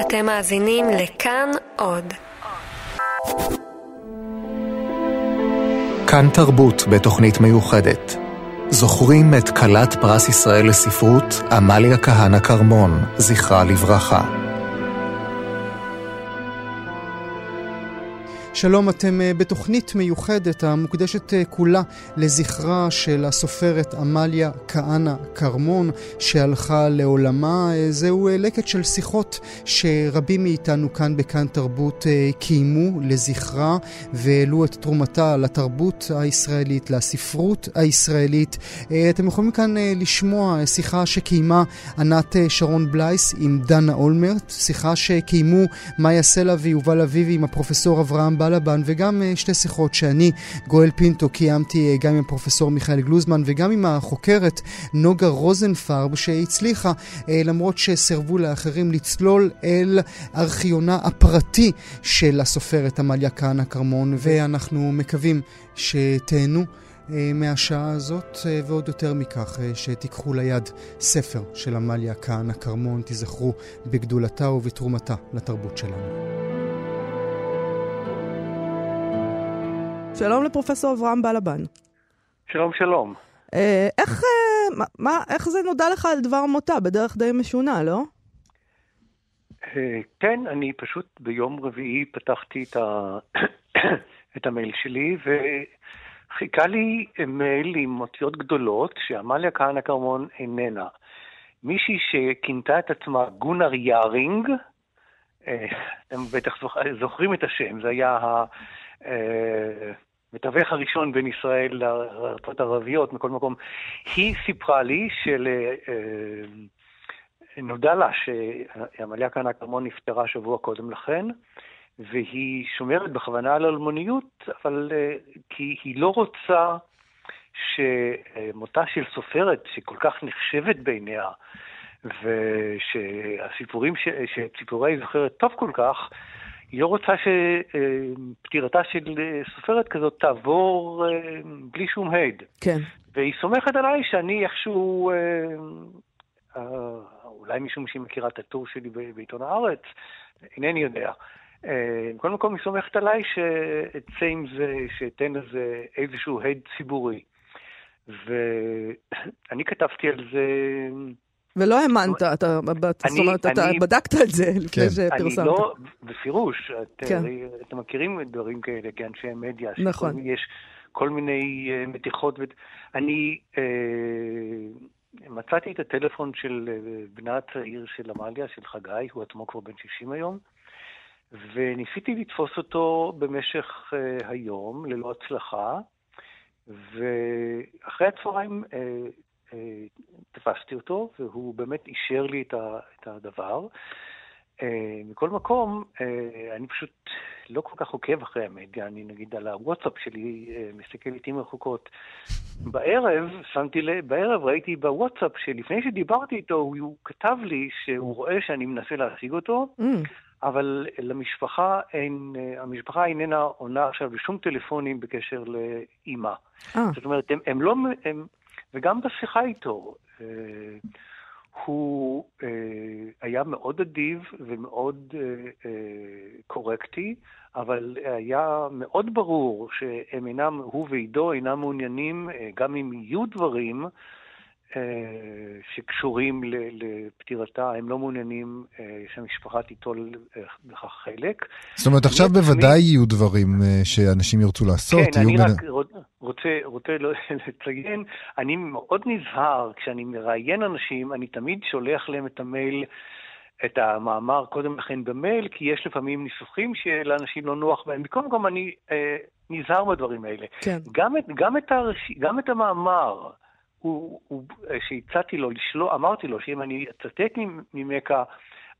אתם מאזינים לכאן עוד. כאן תרבות בתוכנית מיוחדת. זוכרים את כלת פרס ישראל לספרות, עמליה כהנא כרמון, זכרה לברכה. שלום, אתם אה, בתוכנית מיוחדת המוקדשת אה, כולה לזכרה של הסופרת עמליה כהנא כרמון שהלכה לעולמה. אה, זהו לקט של שיחות שרבים מאיתנו כאן בכאן תרבות קיימו לזכרה והעלו את תרומתה לתרבות הישראלית, לספרות הישראלית. אתם יכולים כאן לשמוע שיחה שקיימה ענת שרון בלייס עם דנה אולמרט, שיחה שקיימו מאיה סלע ויובל אביבי עם הפרופסור אברהם בלבן, וגם אה, שתי שיחות שאני, גואל פינטו, קיימתי אה, גם עם הפרופסור מיכאל גלוזמן וגם עם החוקרת נוגה רוזנפרב, שהצליחה, אה, למרות שסירבו לאחרים, לצלול אל ארכיונה הפרטי של הסופרת עמליה כהנא כרמון, ואנחנו מקווים שתהנו. מהשעה הזאת, ועוד יותר מכך, שתיקחו ליד ספר של עמליה כהנא כרמון, תיזכרו בגדולתה ובתרומתה לתרבות שלנו. שלום לפרופסור אברהם בלבן. שלום, שלום. אה, איך, אה, מה, איך זה נודע לך על דבר מותה? בדרך די משונה, לא? אה, כן, אני פשוט ביום רביעי פתחתי את, ה... את המייל שלי, וחיכה לי מייל עם אותיות גדולות, שעמליה כהנא כרמון איננה. מישהי שכינתה את עצמה גונר יארינג, אתם בטח זוכרים את השם, זה היה ה... המתווך הראשון בין ישראל לארצות ערביות, מכל מקום, היא סיפרה לי של... אה, נודע לה שעמליה כהנא כרמון נפטרה שבוע קודם לכן, והיא שומרת בכוונה על אלמוניות, אבל אה, כי היא לא רוצה שמותה של סופרת שכל כך נחשבת בעיניה, ושהסיפורים, שסיפורי היא זוכרת טוב כל כך, היא לא רוצה שפטירתה של סופרת כזאת תעבור אה, בלי שום הד. כן. והיא סומכת עליי שאני איכשהו, אה, אה, אולי משום שהיא מכירה את הטור שלי בעיתון הארץ, אינני יודע. בכל מקום היא סומכת עליי שאצא עם זה, שאתן לזה איזשהו הד ציבורי. ואני כתבתי על זה ולא האמנת, אתה, זאת אומרת, אתה בדקת את זה לפני כן. שפרסמת. אני לא, בפירוש, כן. אתם מכירים דברים כאלה כאנשי מדיה. נכון. יש כל מיני uh, מתיחות. אני uh, מצאתי את הטלפון של uh, בנה הצעיר של עמליה, של חגי, הוא עצמו כבר בן 60 היום, וניסיתי לתפוס אותו במשך uh, היום, ללא הצלחה, ואחרי הצהריים uh, אה, תפסתי אותו, והוא באמת אישר לי את הדבר. אה, מכל מקום, אה, אני פשוט לא כל כך עוקב אחרי המדיה, אני נגיד על הוואטסאפ שלי מסתכל לעיתים רחוקות. בערב, שמתי לב, בערב ראיתי בוואטסאפ שלפני שדיברתי איתו, הוא כתב לי שהוא רואה שאני מנסה להשיג אותו, mm. אבל למשפחה אין, המשפחה איננה עונה עכשיו לשום טלפונים בקשר לאימא. זאת אומרת, הם, הם לא, הם, וגם בשיחה איתו. אה, הוא אה, היה מאוד אדיב ומאוד אה, קורקטי, אבל היה מאוד ברור שהם אינם, הוא ועידו אינם מעוניינים, גם אם יהיו דברים, אה, שקשורים לפטירתה, הם לא מעוניינים אה, שהמשפחה תיטול אה, בכך חלק. זאת אומרת, עכשיו בוודאי יהיו דברים שאנשים ירצו לעשות. כן, אני רק רוצה, רוצה לציין, אני מאוד נזהר, כשאני מראיין אנשים, אני תמיד שולח להם את המייל. את המאמר קודם לכן במייל, כי יש לפעמים ניסוחים שלאנשים לא נוח בהם. מכל מקום, אני אה, נזהר בדברים האלה. כן. גם את, גם את, הרש... גם את המאמר, הוא, הוא, שהצעתי לו לשלוח, אמרתי לו שאם אני אצטט ממך,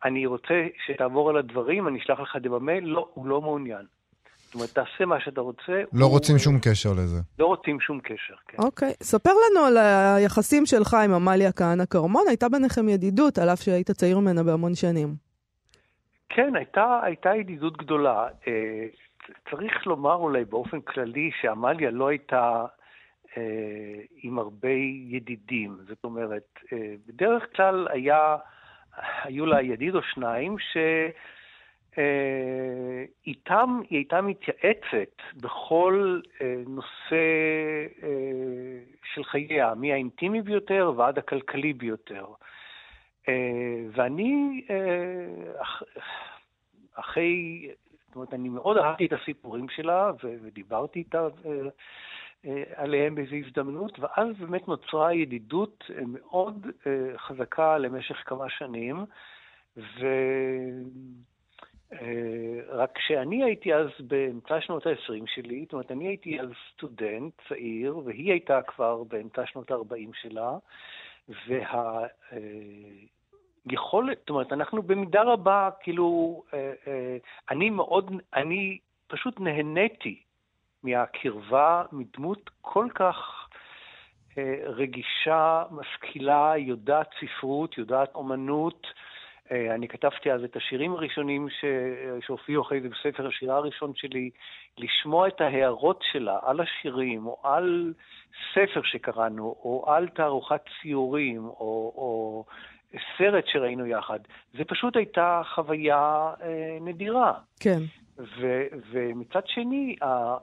אני רוצה שתעבור על הדברים, אני אשלח לך את זה במייל, לא, הוא לא מעוניין. זאת אומרת, תעשה מה שאתה רוצה. לא הוא... רוצים שום קשר לזה. לא רוצים שום קשר, כן. אוקיי. ספר לנו על היחסים שלך עם עמליה כהנא כרמון. הייתה ביניכם ידידות, על אף שהיית צעיר ממנה בהמון שנים. כן, הייתה, הייתה ידידות גדולה. אה, צריך לומר אולי באופן כללי שעמליה לא הייתה עם הרבה ידידים. זאת אומרת, אה, בדרך כלל היה היו לה ידיד או שניים, ש... אה, היא הייתה מתייעצת בכל אה, נושא אה, של חייה, מהאינטימי ביותר ועד הכלכלי ביותר. ואני, אחרי, זאת אומרת, אני מאוד אהבתי את הסיפורים שלה ודיברתי איתה עליהם באיזו הזדמנות, ואז באמת נוצרה ידידות מאוד חזקה למשך כמה שנים, ו... אה, רק שאני הייתי אז באמצע שנות ה-20 שלי, זאת אומרת, אני הייתי אז סטודנט צעיר, והיא הייתה כבר באמצע שנות ה-40 שלה, והיכולת, זאת אומרת, אנחנו במידה רבה, כאילו, אה, אה, אני מאוד, אני פשוט נהניתי מהקרבה, מדמות כל כך רגישה, משכילה, יודעת ספרות, יודעת אומנות, אה, אני כתבתי אז את השירים הראשונים ש... שהופיעו אחרי זה בספר השירה הראשון שלי, לשמוע את ההערות שלה על השירים, או על ספר שקראנו, או על תערוכת ציורים, או, או סרט שראינו יחד. זה פשוט הייתה חוויה אה, נדירה. כן. ו... ומצד שני, ה...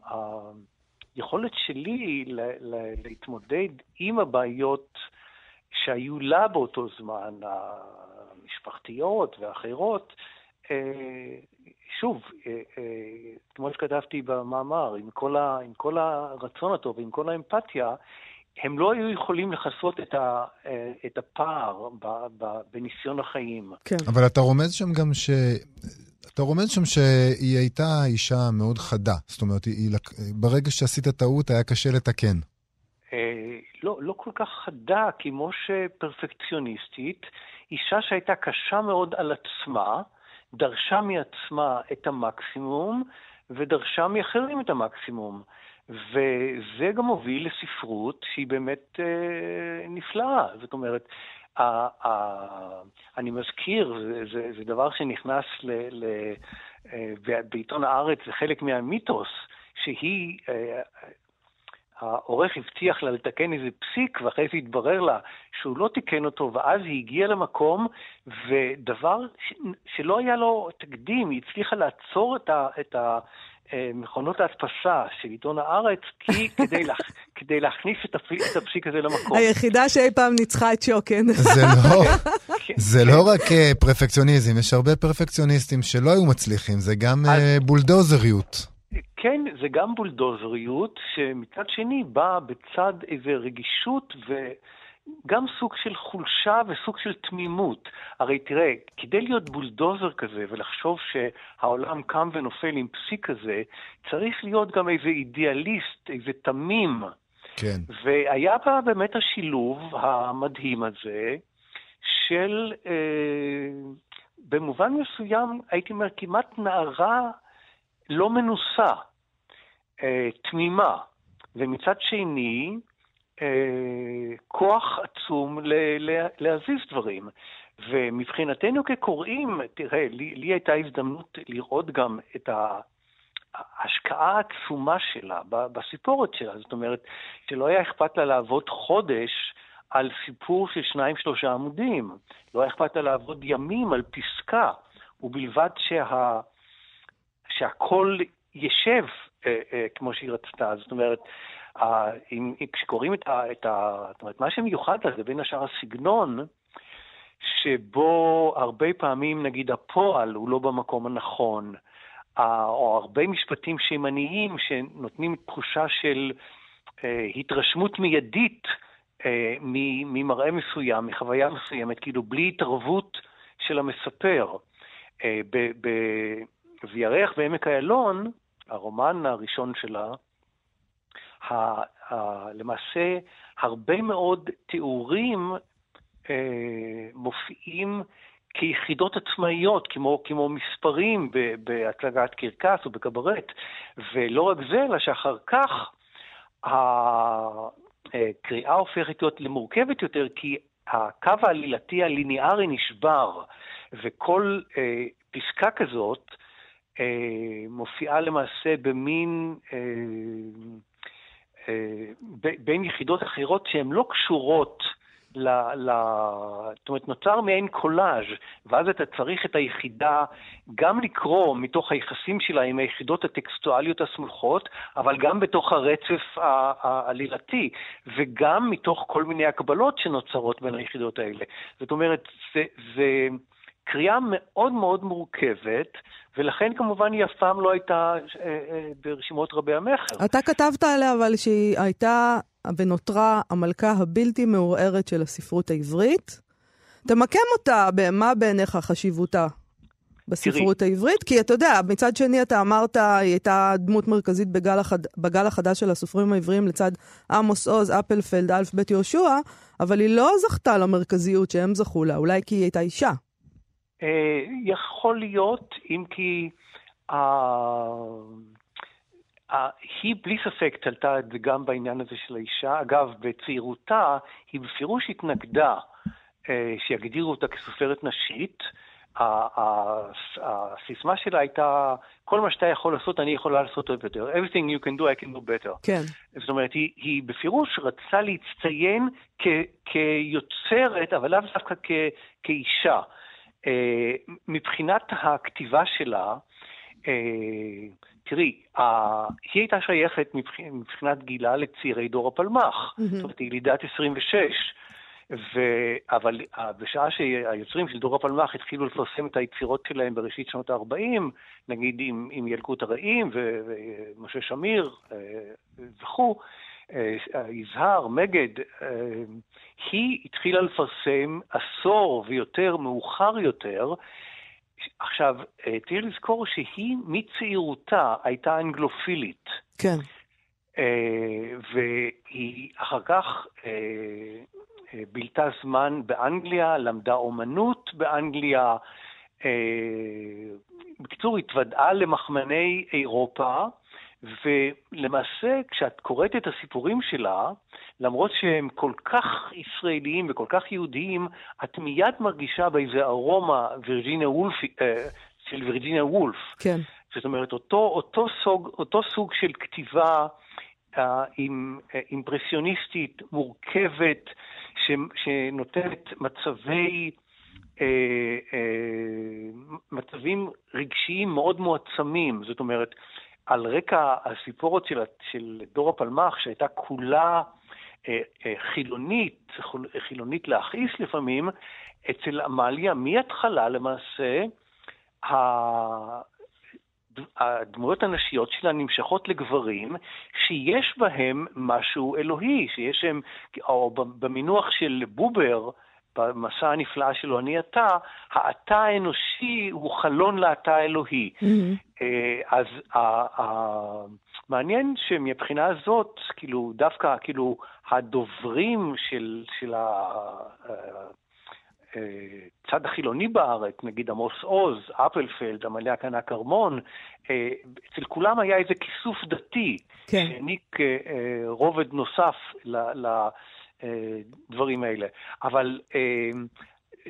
היכולת שלי ל... ל... להתמודד עם הבעיות שהיו לה באותו זמן, המשפחתיות ואחרות, אה, שוב, אה, אה, כמו שכתבתי במאמר, עם כל, ה, עם כל הרצון הטוב, עם כל האמפתיה, הם לא היו יכולים לכסות את, ה, את הפער ב, ב, בניסיון החיים. כן. אבל אתה רומז שם גם ש... אתה רומז שם שהיא הייתה אישה מאוד חדה. זאת אומרת, היא, ברגע שעשית טעות היה קשה לתקן. לא, לא כל כך חדה כמו שפרפקציוניסטית. אישה שהייתה קשה מאוד על עצמה, דרשה מעצמה את המקסימום ודרשה מאחרים את המקסימום. וזה גם הוביל לספרות שהיא באמת אה, נפלאה. זאת אומרת, ה, ה, אני מזכיר, זה, זה, זה דבר שנכנס ל, ל, אה, בעיתון הארץ, זה חלק מהמיתוס, שהיא אה, העורך הבטיח לה לתקן איזה פסיק, ואחרי זה התברר לה שהוא לא תיקן אותו, ואז היא הגיעה למקום, ודבר ש... שלא היה לו תקדים, היא הצליחה לעצור את, ה... את ה... מכונות ההדפסה של עיתון הארץ, כי כדי, לה, כדי להכניס את, הפ, את הפסיק הזה למקום. היחידה שאי פעם ניצחה את שוקן. זה לא. זה לא רק אה, פרפקציוניזם, יש הרבה פרפקציוניסטים שלא היו מצליחים, זה גם אז, אה, בולדוזריות. כן, זה גם בולדוזריות, שמצד שני באה בצד איזו רגישות וגם סוג של חולשה וסוג של תמימות. הרי תראה, כדי להיות בולדוזר כזה ולחשוב שהעולם קם ונופל עם פסיק כזה, צריך להיות גם איזה אידיאליסט, איזה תמים. כן. והיה בה באמת השילוב המדהים הזה של, אה, במובן מסוים, הייתי אומר, כמעט נערה לא מנוסה. אה, תמימה, ומצד שני, כוח עצום להזיז דברים. ומבחינתנו כקוראים, תראה, לי, לי הייתה הזדמנות לראות גם את ההשקעה העצומה שלה בסיפורת שלה. זאת אומרת, שלא היה אכפת לה לעבוד חודש על סיפור של שניים-שלושה עמודים. לא היה אכפת לה לעבוד ימים על פסקה, ובלבד שה, שהכל ישב אה, אה, כמו שהיא רצתה. זאת אומרת, אם, כשקוראים את ה... את ה זאת אומרת, מה שמיוחד לה זה בין השאר הסגנון, שבו הרבה פעמים, נגיד, הפועל הוא לא במקום הנכון, או הרבה משפטים שימניים שנותנים תחושה של אה, התרשמות מיידית אה, ממראה מסוים, מחוויה מסוימת, כאילו בלי התערבות של המספר. אה, בירח בעמק איילון, הרומן הראשון שלה, למעשה הרבה מאוד תיאורים אה, מופיעים כיחידות עצמאיות, כמו, כמו מספרים בהצגת קרקס או בקברט, ולא רק זה, אלא שאחר כך הקריאה הופכת להיות למורכבת יותר, כי הקו העלילתי הליניארי נשבר, וכל אה, פסקה כזאת אה, מופיעה למעשה במין, אה, אה, בין יחידות אחרות שהן לא קשורות ל, ל... זאת אומרת, נוצר מעין קולאז', ואז אתה צריך את היחידה גם לקרוא מתוך היחסים שלה עם היחידות הטקסטואליות הסמוכות, אבל גם בתוך הרצף העלילתי, וגם מתוך כל מיני הקבלות שנוצרות בין היחידות האלה. זאת אומרת, זה... זה קריאה מאוד מאוד מורכבת, ולכן כמובן היא אף פעם לא הייתה אה, אה, ברשימות רבי המכר. אתה כתבת עליה אבל שהיא הייתה ונותרה המלכה הבלתי מעורערת של הספרות העברית. תמקם אותה, מה בעיניך חשיבותה בספרות תראי. העברית? כי אתה יודע, מצד שני אתה אמרת, היא הייתה דמות מרכזית בגל, החד... בגל החדש של הסופרים העבריים לצד עמוס עוז, אפלפלד, אלף בית יהושע, אבל היא לא זכתה למרכזיות שהם זכו לה, אולי כי היא הייתה אישה. אה, יכול להיות, אם כי... אה, אה, היא בלי ספק תלתה את זה גם בעניין הזה של האישה. אגב, בצעירותה היא בפירוש התנגדה שיגדירו אותה כסופרת נשית. הסיסמה שלה הייתה, כל מה שאתה יכול לעשות, אני יכולה לעשות עוד יותר. Everything you can do, I can do better. כן. זאת אומרת, היא, היא בפירוש רצתה להצטיין כ, כיוצרת, אבל לאו דווקא כ, כאישה. אה, מבחינת הכתיבה שלה, אה, תראי, היא הייתה שייכת מבחינת גילה לצעירי דור הפלמ"ח. זאת אומרת, היא ילידת 26, ו... אבל בשעה שהיוצרים של דור הפלמ"ח התחילו לפרסם את היצירות שלהם בראשית שנות ה-40, נגיד עם, עם ילקוט הרעים ומשה שמיר אה, וכו', יזהר, מגד, היא התחילה לפרסם עשור ויותר מאוחר יותר. עכשיו, אה, תהיה לזכור שהיא מצעירותה הייתה אנגלופילית. כן. אה, והיא אחר כך אה, בילתה זמן באנגליה, למדה אומנות באנגליה. בקיצור, התוודעה למחמני אירופה, ולמעשה, כשאת קוראת את הסיפורים שלה, למרות שהם כל כך ישראליים וכל כך יהודיים, את מיד מרגישה באיזה ארומה וירג'יניה וולף, אה, של וירג'יניה וולף. כן. זאת אומרת, אותו, אותו, סוג, אותו סוג של כתיבה אה, עם, אה, אימפרסיוניסטית, מורכבת, ש, שנותנת מצבי... אה, אה, מצבים רגשיים מאוד מועצמים, זאת אומרת, על רקע הסיפורת של, של דור הפלמ"ח, שהייתה כולה אה, אה, חילונית, חילונית להכעיס לפעמים, אצל עמליה מההתחלה למעשה, הדמויות הנשיות שלה נמשכות לגברים שיש בהם משהו אלוהי, שיש הם, או במינוח של בובר, במסע הנפלא שלו, אני אתה, האתה האנושי הוא חלון לאתה האלוהי. Mm-hmm. אז מעניין שמבחינה הזאת, כאילו, דווקא, כאילו, הדוברים של, של הצד אה, החילוני בארץ, נגיד עמוס עוז, אפלפלד, עמליה קנה כרמון, אה, אצל כולם היה איזה כיסוף דתי, כן. שהעניק רובד נוסף ל... ל הדברים האלה. אבל אה,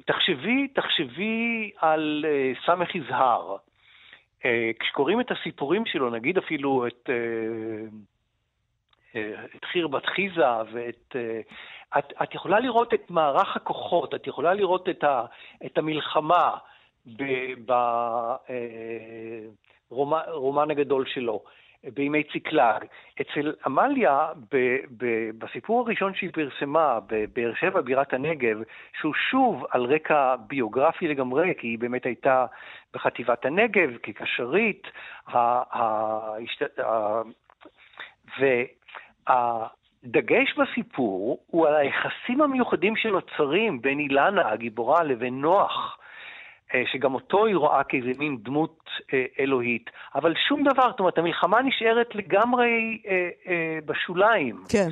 תחשבי, תחשבי על אה, סמך יזהר. אה, כשקוראים את הסיפורים שלו, נגיד אפילו את, את חיר בת חיזה ואת... את, את יכולה לראות את מערך הכוחות, את יכולה לראות את, ה, את המלחמה ברומן הגדול שלו. בימי ציקלג. אצל עמליה, ב, ב, בסיפור הראשון שהיא פרסמה, בבאר שבע, בירת הנגב, שהוא שוב על רקע ביוגרפי לגמרי, כי היא באמת הייתה בחטיבת הנגב כקשרית, והדגש בסיפור הוא על היחסים המיוחדים שנוצרים בין אילנה, הגיבורה, לבין נוח. אה, שגם אותו היא רואה כאיזה מין דמות אה, אלוהית, אבל שום דבר, זאת אומרת, המלחמה נשארת לגמרי אה, בשוליים. כן.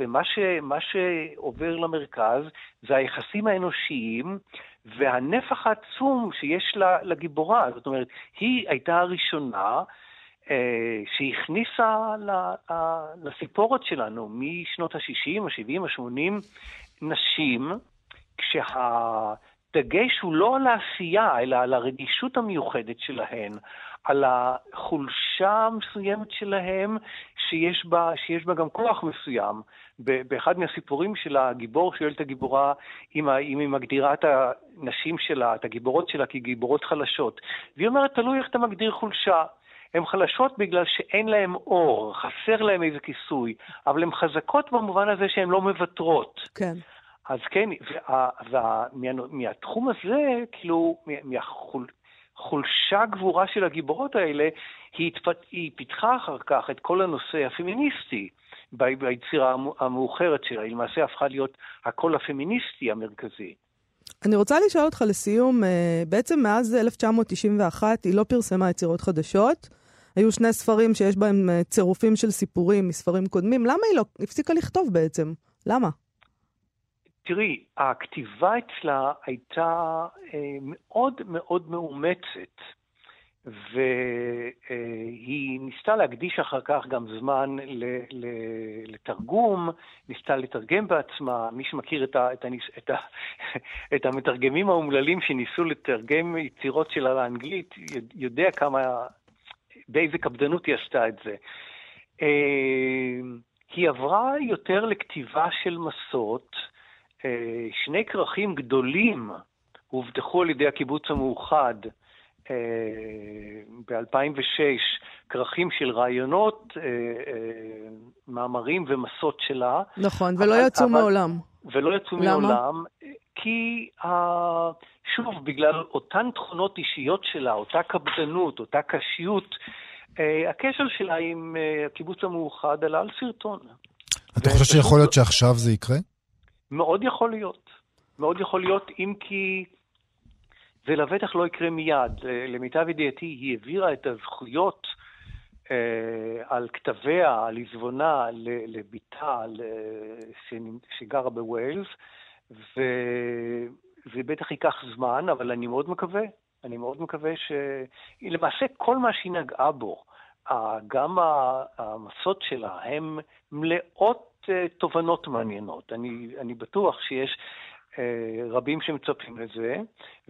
ומה ש, שעובר למרכז זה היחסים האנושיים והנפח העצום שיש לגיבורה. זאת אומרת, היא הייתה הראשונה שהכניסה לסיפורת שלנו משנות ה-60, ה-70, ה-80, נשים, כשה... הדגש הוא לא על העשייה, אלא על הרגישות המיוחדת שלהן, על החולשה המסוימת שלהם, שיש שיש בה גם כוח מסוים. באחד מהסיפורים של הגיבור שואל את הגיבורה אם, אם היא מגדירה את הנשים שלה, את הגיבורות שלה כגיבורות חלשות. והיא אומרת, תלוי איך אתה מגדיר חולשה. הן חלשות בגלל שאין להן אור, חסר להן איזה כיסוי, אבל הן חזקות במובן הזה שהן לא מוותרות. כן. אז כן, ומהתחום הזה, כאילו, מהחולשה הגבורה של הגיבורות האלה, היא, התפת, היא פיתחה אחר כך את כל הנושא הפמיניסטי. ביצירה המאוחרת שלה, היא למעשה הפכה להיות הקול הפמיניסטי המרכזי. אני רוצה לשאול אותך לסיום, אה, בעצם מאז 1991 היא לא פרסמה יצירות חדשות. היו שני ספרים שיש בהם אה, צירופים של סיפורים מספרים קודמים. למה היא לא הפסיקה לכתוב בעצם? למה? תראי, הכתיבה אצלה הייתה אה, מאוד מאוד מאומצת. והיא ניסתה להקדיש אחר כך גם זמן לתרגום, ניסתה לתרגם בעצמה. מי שמכיר את, ה, את, את, ה, את המתרגמים האומללים שניסו לתרגם יצירות שלה לאנגלית, יודע כמה, באיזה קפדנות היא עשתה את זה. אה, היא עברה יותר לכתיבה של מסות, שני כרכים גדולים הובטחו על ידי הקיבוץ המאוחד. ב-2006 כרכים של רעיונות, אה, אה, מאמרים ומסות שלה. נכון, ולא אבל, יצאו אבל, מעולם. ולא יצאו למה? מעולם, כי שוב, בגלל אותן תכונות אישיות שלה, אותה קפדנות, אותה קשיות, אה, הקשר שלה עם הקיבוץ המאוחד עלה על סרטון. אתה חושב שיכול להיות שעכשיו זה יקרה? מאוד יכול להיות. מאוד יכול להיות, אם כי... זה לבטח לא יקרה מיד. למיטב ידיעתי, היא העבירה את הזכויות אה, על כתביה, על עזבונה, לביתה שגרה בווילס, וזה בטח ייקח זמן, אבל אני מאוד מקווה, אני מאוד מקווה ש... למעשה, כל מה שהיא נגעה בו, גם המסות שלה, הן מלאות אה, תובנות מעניינות. אני, אני בטוח שיש אה, רבים שמצפים לזה,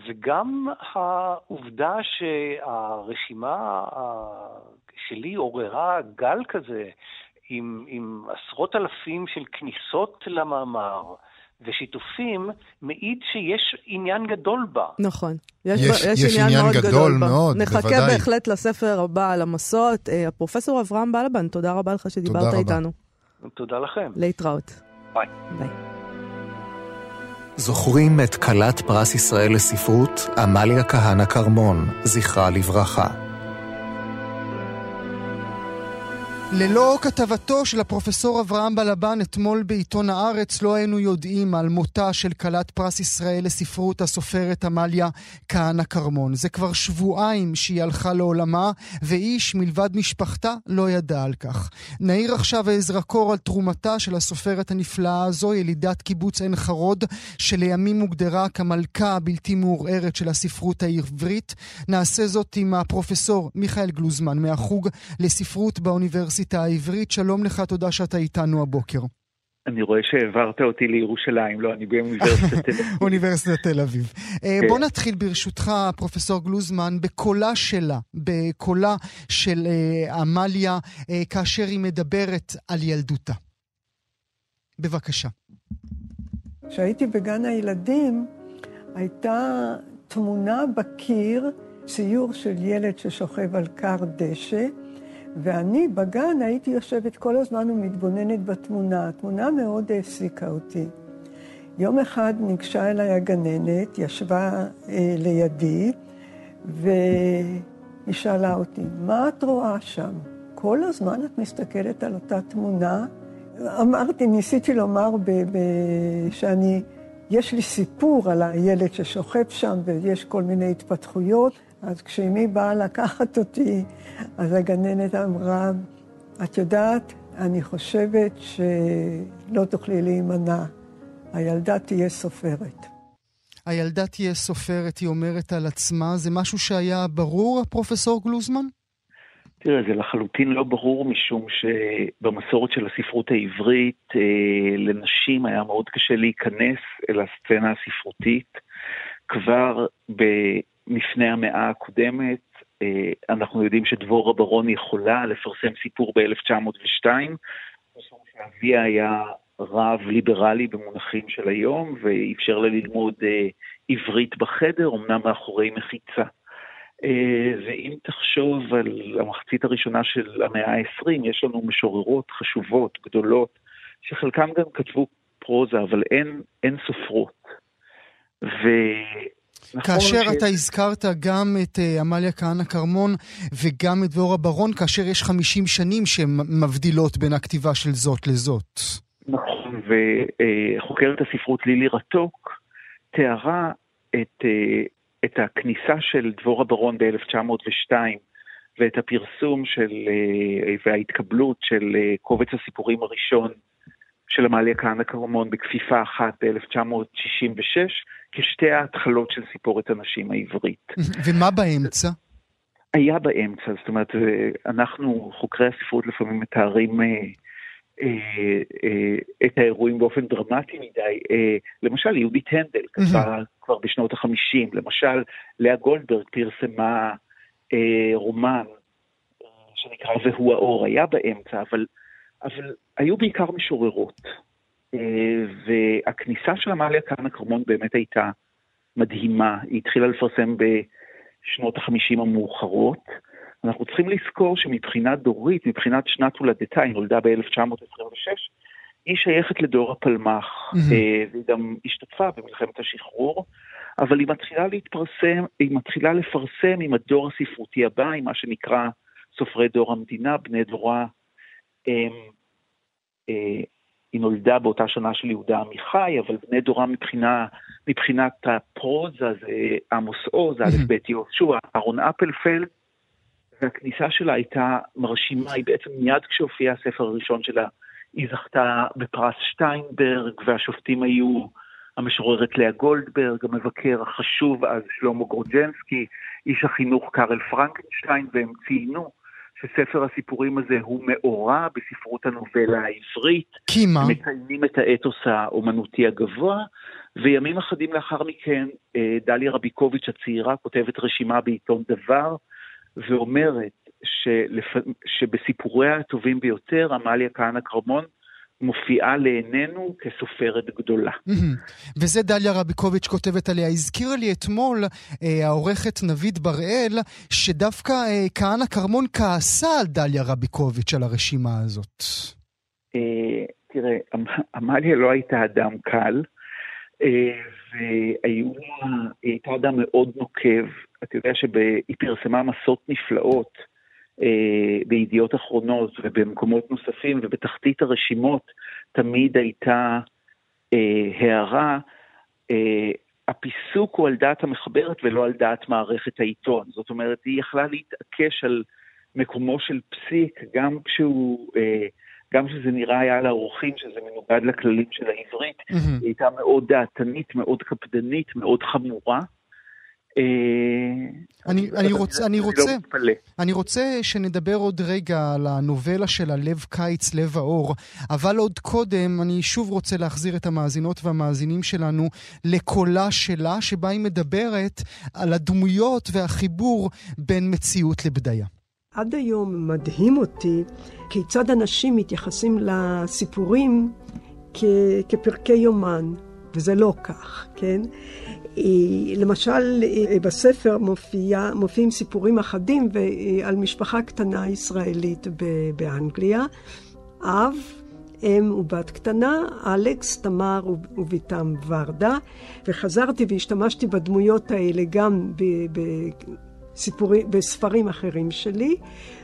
וגם העובדה שהרשימה שלי עוררה גל כזה עם, עם עשרות אלפים של כניסות למאמר. ושיתופים, מעיד שיש עניין גדול בה. נכון. יש, יש, יש, יש עניין, עניין מאוד גדול, גדול בה. מאוד, נחכה בוודאי. בהחלט לספר הבא על המסות. אה, הפרופסור אברהם בלבן, תודה רבה לך שדיברת תודה איתנו. תודה לכם. להתראות. ביי. ביי. זוכרים את כלת פרס ישראל לספרות, עמליה כהנא כרמון, זכרה לברכה. ללא כתבתו של הפרופסור אברהם בלבן אתמול בעיתון הארץ לא היינו יודעים על מותה של כלת פרס ישראל לספרות הסופרת עמליה כהנא כרמון. זה כבר שבועיים שהיא הלכה לעולמה ואיש מלבד משפחתה לא ידע על כך. נעיר עכשיו זרקור על תרומתה של הסופרת הנפלאה הזו, ילידת קיבוץ עין חרוד, שלימים הוגדרה כמלכה הבלתי מעורערת של הספרות העברית. נעשה זאת עם הפרופסור מיכאל גלוזמן מהחוג לספרות באוניברסיטה. האוניברסיטה העברית. שלום לך, תודה שאתה איתנו הבוקר. אני רואה שהעברת אותי לירושלים, לא, אני באוניברסיטת תל אביב. אוניברסיטת תל אביב. אה, כן. בוא נתחיל ברשותך, פרופסור גלוזמן, בקולה שלה, בקולה של אה, עמליה, אה, כאשר היא מדברת על ילדותה. בבקשה. כשהייתי בגן הילדים, הייתה תמונה בקיר, ציור של ילד ששוכב על כר דשא, ואני בגן הייתי יושבת כל הזמן ומתבוננת בתמונה. התמונה מאוד העסיקה אותי. יום אחד ניגשה אליי הגננת, ישבה אה, לידי, והיא שאלה אותי, מה את רואה שם? כל הזמן את מסתכלת על אותה תמונה? אמרתי, ניסיתי לומר ב- ב- שאני, יש לי סיפור על הילד ששוכב שם ויש כל מיני התפתחויות. אז כשאמי באה לקחת אותי, אז הגננת אמרה, את יודעת, אני חושבת שלא תוכלי להימנע. הילדה תהיה סופרת. הילדה תהיה סופרת, היא אומרת על עצמה. זה משהו שהיה ברור, הפרופסור גלוזמן? תראה, זה לחלוטין לא ברור, משום שבמסורת של הספרות העברית, אה, לנשים היה מאוד קשה להיכנס אל הסצנה הספרותית. כבר במפנה המאה הקודמת, אה, אנחנו יודעים שדבורה ברון יכולה לפרסם סיפור ב-1902, משום שאביה היה רב ליברלי במונחים של היום, ואפשר לה ללמוד אה, עברית בחדר, אמנם מאחורי מחיצה. אה, ואם תחשוב על המחצית הראשונה של המאה ה-20, יש לנו משוררות חשובות, גדולות, שחלקם גם כתבו פרוזה, אבל אין, אין סופרות. ו... נכון כאשר ש... אתה הזכרת גם את uh, עמליה כהנא כרמון וגם את דבורה ברון, כאשר יש 50 שנים שמבדילות בין הכתיבה של זאת לזאת. נכון, וחוקרת הספרות לילי רתוק תיארה את, uh, את הכניסה של דבורה ברון ב-1902 ואת הפרסום של, uh, וההתקבלות של קובץ הסיפורים הראשון של עמליה כהנא כרמון בכפיפה אחת ב-1966, כשתי ההתחלות של סיפורת הנשים העברית. ומה באמצע? היה באמצע, זאת אומרת, אנחנו, חוקרי הספרות, לפעמים מתארים אה, אה, אה, את האירועים באופן דרמטי מדי. אה, למשל, יהודית הנדל כתבה כבר בשנות ה-50, למשל, לאה גולדברג פרסמה אה, רומן אה, שנקרא והוא האור, היה באמצע, אבל, אבל היו בעיקר משוררות. אה, והכניסה של עמליה כהנא כרמון באמת הייתה מדהימה. היא התחילה לפרסם בשנות החמישים המאוחרות. אנחנו צריכים לזכור שמבחינה דורית, מבחינת שנת הולדתה, היא נולדה ב-1926, היא שייכת לדור הפלמ"ח, mm-hmm. והיא גם השתתפה במלחמת השחרור, אבל היא מתחילה להתפרסם, היא מתחילה לפרסם עם הדור הספרותי הבא, עם מה שנקרא סופרי דור המדינה, בני דורה. הם, אה, היא נולדה באותה שנה של יהודה עמיחי, אבל בני דורה מבחינה, מבחינת הפרוזה זה עמוס עוז, א' ב' יהושע, אהרון אפלפלד, והכניסה שלה הייתה מרשימה, היא בעצם מיד כשהופיע הספר הראשון שלה, היא זכתה בפרס שטיינברג, והשופטים היו המשוררת לאה גולדברג, המבקר החשוב אז שלמה גרוג'נסקי, איש החינוך קארל פרנקנשטיין, והם ציינו שספר הסיפורים הזה הוא מאורע בספרות הנובלה העברית. כי מה? מציינים את האתוס האומנותי הגבוה, וימים אחדים לאחר מכן אה, דליה רביקוביץ' הצעירה כותבת רשימה בעיתון דבר, ואומרת שלפ... שבסיפוריה הטובים ביותר, עמליה כהנא כרמון מופיעה לעינינו כסופרת גדולה. וזה דליה רביקוביץ' כותבת עליה. הזכירה לי אתמול אה, העורכת נבית בראל, שדווקא אה, כהנא כרמון כעסה על דליה רביקוביץ' על הרשימה הזאת. אה, תראה, עמליה לא הייתה אדם קל, אה, והיא הייתה אדם מאוד נוקב. אתה יודע שהיא פרסמה מסות נפלאות. אה, בידיעות אחרונות ובמקומות נוספים ובתחתית הרשימות תמיד הייתה אה, הערה, אה, הפיסוק הוא על דעת המחברת ולא על דעת מערכת העיתון. זאת אומרת, היא יכלה להתעקש על מקומו של פסיק גם כשהוא... אה, גם כשזה נראה היה לאורחים שזה מנוגד לכללים של העברית, mm-hmm. היא הייתה מאוד דעתנית, מאוד קפדנית, מאוד חמורה. אה, אני, אני, רוצ, אני, לא רוצה, אני רוצה שנדבר עוד רגע על הנובלה של הלב קיץ, לב האור, אבל עוד קודם אני שוב רוצה להחזיר את המאזינות והמאזינים שלנו לקולה שלה, שבה היא מדברת על הדמויות והחיבור בין מציאות לבדיה. עד היום מדהים אותי כיצד אנשים מתייחסים לסיפורים כ- כפרקי יומן, וזה לא כך, כן? למשל, בספר מופיע, מופיעים סיפורים אחדים על משפחה קטנה ישראלית באנגליה. אב, אם ובת קטנה, אלכס, תמר ובתם ורדה, וחזרתי והשתמשתי בדמויות האלה גם בסיפורים, בספרים אחרים שלי.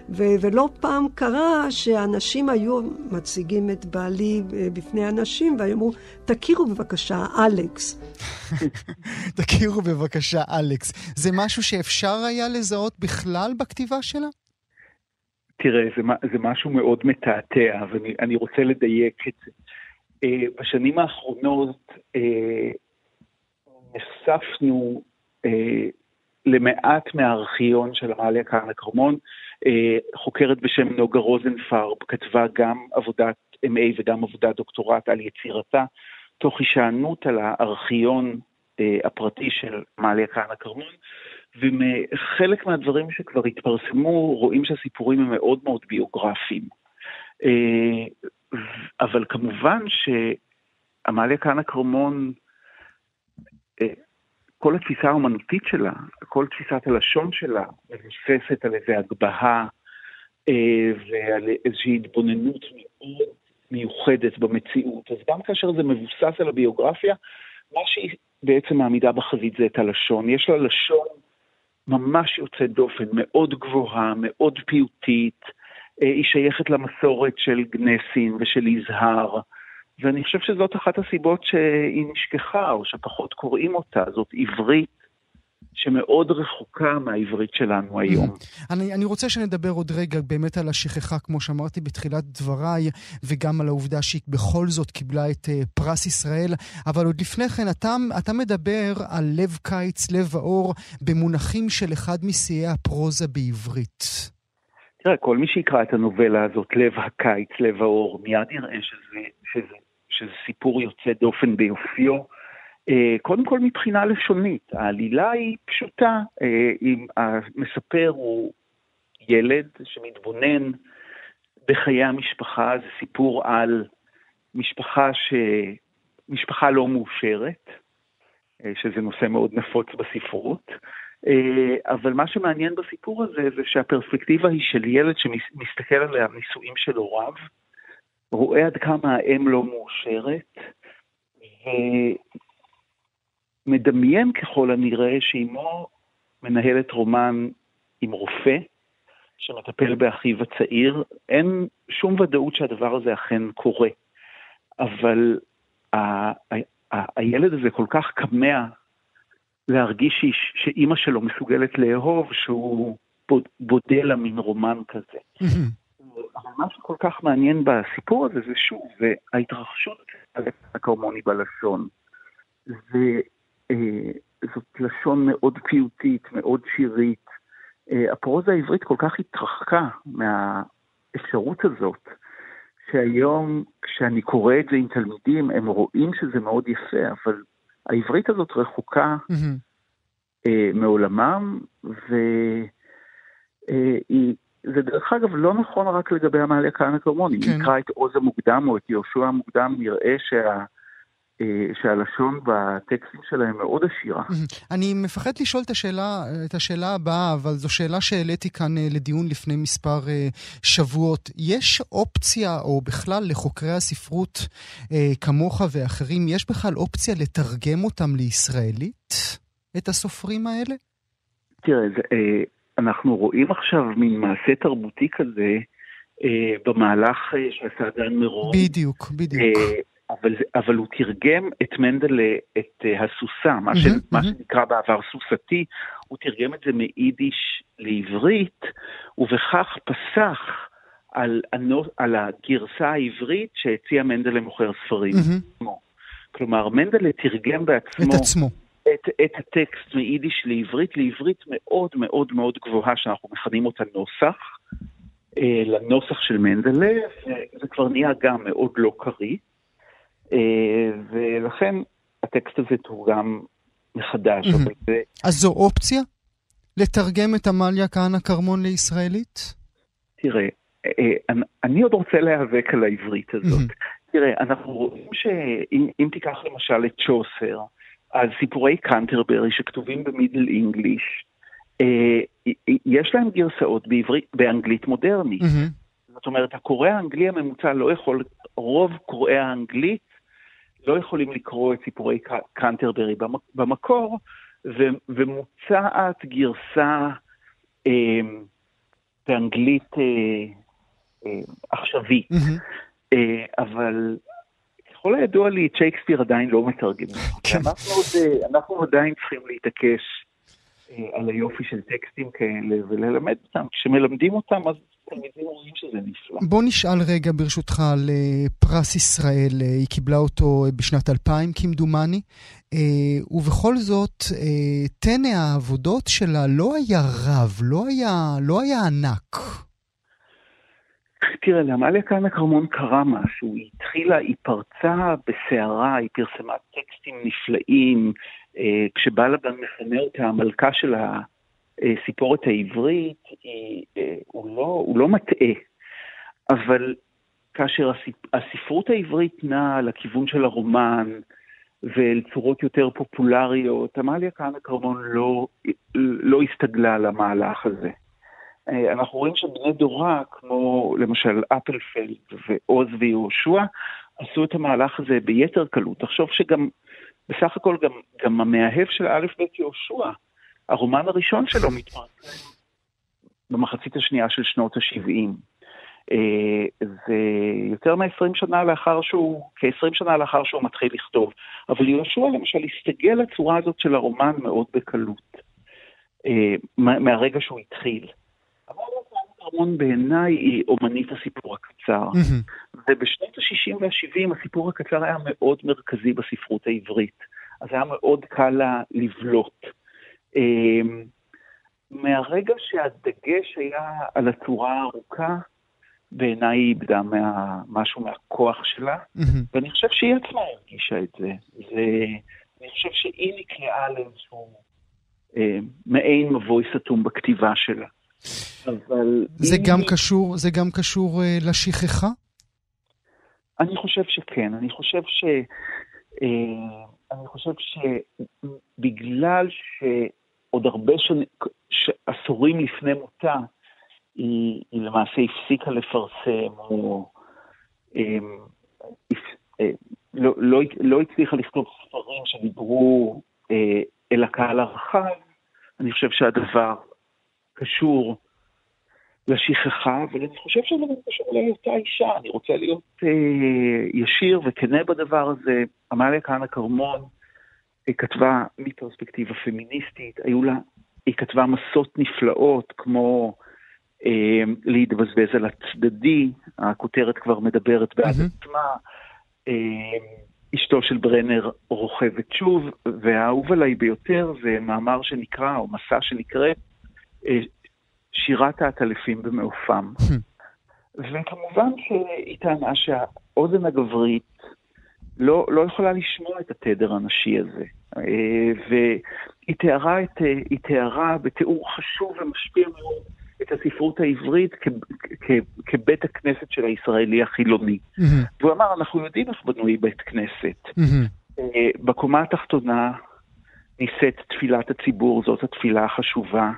ו- ולא פעם קרה שאנשים היו מציגים את בעלי אה, בפני אנשים ואמרו, תכירו בבקשה, אלכס. תכירו בבקשה, אלכס. זה משהו שאפשר היה לזהות בכלל בכתיבה שלה? תראה, זה, זה משהו מאוד מתעתע, ואני רוצה לדייק את זה. Uh, בשנים האחרונות uh, נחשפנו למעט מהארכיון של עמליה כהנא כרמון. אה, חוקרת בשם נוגה רוזנפרב כתבה גם עבודת MA וגם עבודת דוקטורט על יצירתה, תוך הישענות על הארכיון אה, הפרטי של מעליה כהנא כרמון, ומחלק מהדברים שכבר התפרסמו רואים שהסיפורים הם מאוד מאוד ביוגרפיים. אה, אבל כמובן שעמליה כהנא כרמון, כל התפיסה האומנותית שלה, כל תפיסת הלשון שלה, מבוססת על איזו הגבהה אה, ועל איזושהי התבוננות מאוד מיוחדת במציאות. אז גם כאשר זה מבוסס על הביוגרפיה, מה שהיא בעצם מעמידה בחזית זה את הלשון. יש לה לשון ממש יוצאת דופן, מאוד גבוהה, מאוד פיוטית. אה, היא שייכת למסורת של גנסין ושל יזהר, ואני חושב שזאת אחת הסיבות שהיא נשכחה, או שפחות קוראים אותה. זאת עברית שמאוד רחוקה מהעברית שלנו היום. אני, אני רוצה שנדבר עוד רגע באמת על השכחה, כמו שאמרתי בתחילת דבריי, וגם על העובדה שהיא בכל זאת קיבלה את uh, פרס ישראל, אבל עוד לפני כן, אתה, אתה מדבר על לב קיץ, לב האור, במונחים של אחד משיאי הפרוזה בעברית. תראה, כל מי שיקרא את הנובלה הזאת, לב הקיץ, לב האור, מיד יראה שזה, שזה, שזה סיפור יוצא דופן ביופיו. אה, קודם כל מבחינה לשונית, העלילה היא פשוטה, אה, אם המספר הוא ילד שמתבונן בחיי המשפחה, זה סיפור על משפחה, ש... משפחה לא מאושרת, אה, שזה נושא מאוד נפוץ בספרות, אבל מה שמעניין בסיפור הזה זה שהפרספקטיבה היא של ילד שמסתכל על הנישואים של הוריו, רואה עד כמה האם לא מאושרת, מדמיין ככל הנראה שאימו מנהלת רומן עם רופא שמטפל באחיו הצעיר. אין שום ודאות שהדבר הזה אכן קורה, אבל ה- ה- הילד הזה כל כך כמה להרגיש שאימא שלו מסוגלת לאהוב, שהוא בודה לה מין רומן כזה. אבל מה שכל כך מעניין בסיפור הזה זה שוב, זה ההתרחשות הקרמוני בלשון. זה אה, זאת לשון מאוד פיוטית, מאוד שירית. אה, הפרוזה העברית כל כך התרחקה מהאפשרות הזאת, שהיום כשאני קורא את זה עם תלמידים, הם רואים שזה מאוד יפה, אבל העברית הזאת רחוקה mm-hmm. אה, מעולמם, והיא... זה דרך אגב לא נכון רק לגבי המעלה כהנא כרמון, כן. אם נקרא את עוז המוקדם או את יהושע המוקדם, נראה שה... אה, שהלשון בטקסטים שלהם מאוד עשירה. אני מפחד לשאול את השאלה, את השאלה הבאה, אבל זו שאלה שהעליתי כאן אה, לדיון לפני מספר אה, שבועות. יש אופציה, או בכלל לחוקרי הספרות כמוך ואחרים, יש בכלל אופציה לתרגם אותם לישראלית, את הסופרים האלה? תראה, זה, אנחנו רואים עכשיו מין מעשה תרבותי כזה במהלך שעשה דן מירון. בדיוק, בדיוק. אבל, אבל הוא תרגם את מנדלה, את uh, הסוסה, מה, mm-hmm, ש, mm-hmm. מה שנקרא בעבר סוסתי, הוא תרגם את זה מיידיש לעברית, ובכך פסח על, על הגרסה העברית שהציע מנדלה מוכר ספרים. Mm-hmm. כלומר, מנדלה תרגם בעצמו... את עצמו. את, את הטקסט מיידיש לעברית, לעברית מאוד מאוד מאוד גבוהה, שאנחנו מכנים אותה נוסח, אה, לנוסח של מנדלה, וזה כבר נהיה גם מאוד לא קריא. אה, ולכן הטקסט הזה תורגם מחדש. Mm-hmm. זה... אז זו אופציה? לתרגם את עמליה כהנא כרמון לישראלית? תראה, אה, אני עוד רוצה להיאבק על העברית הזאת. Mm-hmm. תראה, אנחנו רואים שאם תיקח למשל את צ'וסר, אז סיפורי קנטרברי שכתובים במידל אינגליש, אה, יש להם גרסאות בעברית, באנגלית מודרנית. Mm-hmm. זאת אומרת, הקורא האנגלי הממוצע לא יכול, רוב קוראי האנגלית לא יכולים לקרוא את סיפורי קנטרברי במקור, ומוצעת גרסה אה, באנגלית אה, אה, עכשווית. Mm-hmm. אה, אבל ככל הידוע לי, את שייקספיר עדיין לא מתרגמים. כן. אנחנו, אה, אנחנו עדיין צריכים להתעקש אה, על היופי של טקסטים כאלה וללמד אותם. כשמלמדים אותם, אז תלמידים רואים שזה נפלא. בוא נשאל רגע ברשותך על אה, פרס ישראל, היא קיבלה אותו בשנת 2000 כמדומני, ובכל זאת, טנא העבודות שלה לא היה רב, לא היה, לא היה ענק. תראה, לעמליה כהנא כרמון קרה משהו, היא התחילה, היא פרצה בסערה, היא פרסמה טקסטים נפלאים, אה, כשבלבן מכנה אותה המלכה של הסיפורת העברית, היא, אה, הוא, לא, הוא לא מטעה, אבל כאשר הספרות העברית נעה לכיוון של הרומן ואל צורות יותר פופולריות, עמליה כהנא כרמון לא, לא הסתגלה למהלך הזה. אה, אנחנו רואים שבני דורה, כמו למשל אפלפלד ועוז ויהושע, עשו את המהלך הזה ביתר קלות. תחשוב שגם, בסך הכל גם, גם המאהב של א' ב' יהושע, הרומן הראשון שלו מתפרסם במחצית השנייה של שנות ה-70. אה, זה יותר מ-20 שנה לאחר שהוא, כ-20 שנה לאחר שהוא מתחיל לכתוב. אבל יהושע למשל הסתגל לצורה הזאת של הרומן מאוד בקלות, אה, מהרגע שהוא התחיל. אבל ארמון בעיניי היא אומנית הסיפור הקצר. ובשנות ה-60 וה-70 הסיפור הקצר היה מאוד מרכזי בספרות העברית. אז היה מאוד קל לה לבלוט. אה, מהרגע שהדגש היה על הצורה הארוכה, בעיניי היא איבדה מה, משהו מהכוח שלה. ואני חושב שהיא עצמה הרגישה את זה. זה אני חושב שהיא נקלעה לאיזשהו אה, מעין מבוי סתום בכתיבה שלה. אבל... זה גם היא... קשור, זה גם קשור אה, לשכחה? אני חושב שכן. אני חושב ש... אה, אני חושב שבגלל שעוד הרבה שנים, עשורים לפני מותה, היא, היא למעשה הפסיקה לפרסם, או אה, לא, לא, לא הצליחה לכתוב ספרים שדיברו אה, אל הקהל הרחב, אני חושב שהדבר קשור לשכחה, אבל אני חושב שזה גם קשור להיותה אישה. אני רוצה להיות אה, ישיר וכנה בדבר הזה. עמליה כהנא כרמון היא כתבה מפרספקטיבה פמיניסטית, היו לה, היא כתבה מסות נפלאות כמו אה, להתבזבז על הצדדי, הכותרת כבר מדברת בעד עצמה. אה, אשתו של ברנר רוכבת שוב, והאהוב עליי ביותר זה מאמר שנקרא, או מסע שנקרא, אה, שירת העטלפים במעופם. וכמובן שהיא טענה שהאוזן הגברית לא, לא יכולה לשמוע את התדר הנשי הזה. והיא תיארה, את, היא תיארה בתיאור חשוב ומשפיע מאוד את הספרות העברית כבית הכנסת של הישראלי החילוני. Mm-hmm. והוא אמר, אנחנו יודעים איך בנוי בית כנסת. Mm-hmm. בקומה התחתונה נישאת תפילת הציבור, זאת התפילה החשובה,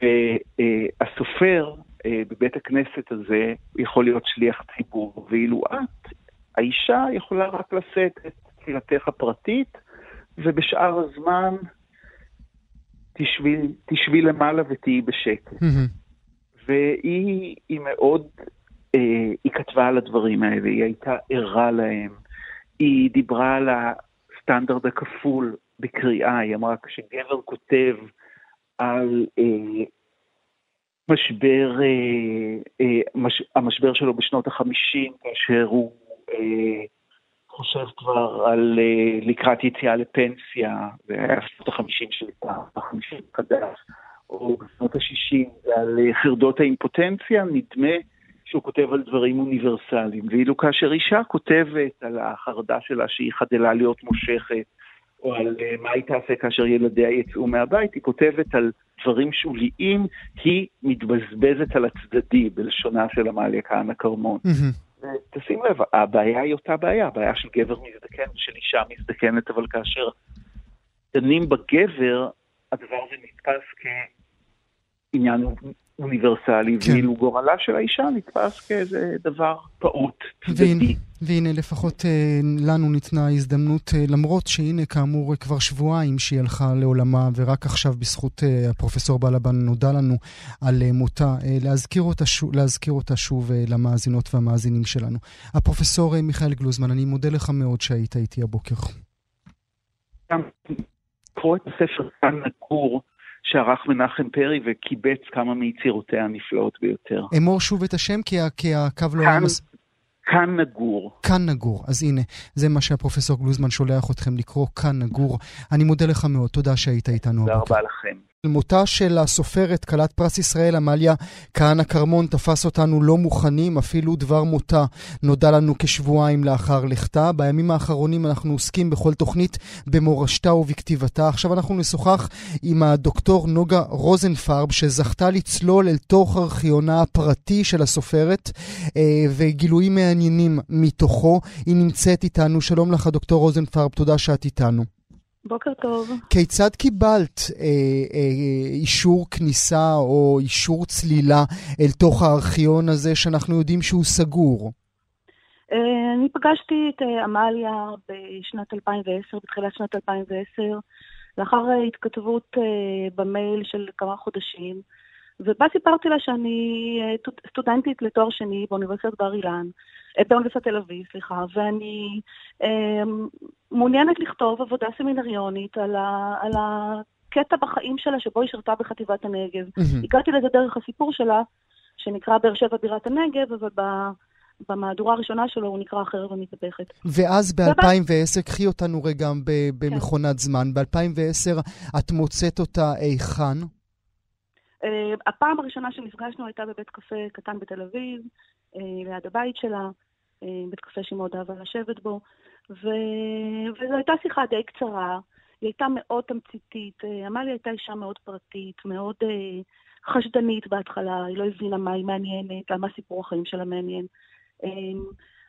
והסופר אה, בבית הכנסת הזה יכול להיות שליח ציבור, ואילו את, האישה, יכולה רק לשאת את תפילתך הפרטית, ובשאר הזמן תשבי, תשבי למעלה ותהיי בשקט. והיא מאוד, אה, היא כתבה על הדברים האלה, היא הייתה ערה להם. היא דיברה על הסטנדרט הכפול בקריאה, היא אמרה כשגבר כותב על אה, משבר, אה, אה, מש, המשבר שלו בשנות החמישים, כאשר הוא אה, חושב כבר על uh, לקראת יציאה לפנסיה, זה היה שנות החמישים של החמישים חדש, או בשנות השישים, ועל uh, חרדות האימפוטנציה, נדמה שהוא כותב על דברים אוניברסליים. ואילו כאשר אישה כותבת על החרדה שלה שהיא חדלה להיות מושכת, או על uh, מה היא תעשה כאשר ילדיה יצאו מהבית, היא כותבת על דברים שוליים, היא מתבזבזת על הצדדי, בלשונה של עמליה כהנא כרמון. תשים לב, הבעיה היא אותה בעיה, הבעיה של גבר מזדקן ושל אישה מזדקנת, אבל כאשר דנים בגבר, הדבר הזה נתפס כעניין אוניברסלי, כן. ואילו גורלה של האישה נתפס כאיזה דבר פעוט, צדדי. והנה לפחות אה, לנו ניתנה הזדמנות, אה, למרות שהנה כאמור כבר שבועיים שהיא הלכה לעולמה, ורק עכשיו בזכות אה, הפרופסור בלבן נודע לנו על מותה, להזכיר אותה, להזכיר אותה שוב למאזינות והמאזינים שלנו. הפרופסור מיכאל גלוזמן, אני מודה לך מאוד שהיית איתי הבוקר. קרוא את הספר כאן נקור. שערך מנחם פרי וקיבץ כמה מיצירותיה הנפלאות ביותר. אמור שוב את השם כי, הקו לא היה... מס... כאן נגור. כאן נגור. אז הנה, זה מה שהפרופסור גלוזמן שולח אתכם לקרוא, כאן נגור. אני מודה לך מאוד, תודה שהיית איתנו תודה רבה לכם. מותה של הסופרת, כלת פרס ישראל, עמליה כהנא כרמון, תפס אותנו לא מוכנים, אפילו דבר מותה נודע לנו כשבועיים לאחר לכתה. בימים האחרונים אנחנו עוסקים בכל תוכנית במורשתה ובכתיבתה. עכשיו אנחנו נשוחח עם הדוקטור נוגה רוזנפרב, שזכתה לצלול אל תוך ארכיונה הפרטי של הסופרת, אה, וגילויים מעניינים מתוכו. היא נמצאת איתנו. שלום לך, דוקטור רוזנפרב, תודה שאת איתנו. בוקר טוב. כיצד קיבלת אה, אה, אישור כניסה או אישור צלילה אל תוך הארכיון הזה שאנחנו יודעים שהוא סגור? אה, אני פגשתי את אה, עמליה בשנת 2010, בתחילת שנת 2010, לאחר התכתבות אה, במייל של כמה חודשים, ובה סיפרתי לה שאני אה, סטודנטית לתואר שני באוניברסיטת בר אילן. אה, באוניברסיטת תל אביב, סליחה, ואני אה, מעוניינת לכתוב עבודה סמינריונית על, ה, על הקטע בחיים שלה שבו היא שירתה בחטיבת הנגב. Mm-hmm. הגעתי לזה דרך הסיפור שלה, שנקרא באר שבע בירת הנגב, אבל. במהדורה הראשונה שלו הוא נקרא החרב המתהפכת. ואז ב-2010, קחי אותנו רגע במכונת כן. זמן, ב-2010 את מוצאת אותה היכן? Uh, הפעם הראשונה שנפגשנו הייתה בבית קפה קטן בתל אביב. אה, ליד הבית שלה, אה, בית קפה שהיא מאוד אהבה לשבת בו, ו... וזו הייתה שיחה די קצרה, היא הייתה מאוד תמציתית, אה, עמליה הייתה אישה מאוד פרטית, מאוד חשדנית בהתחלה, היא לא הבינה מה היא מעניינת, למה סיפור החיים שלה מעניין.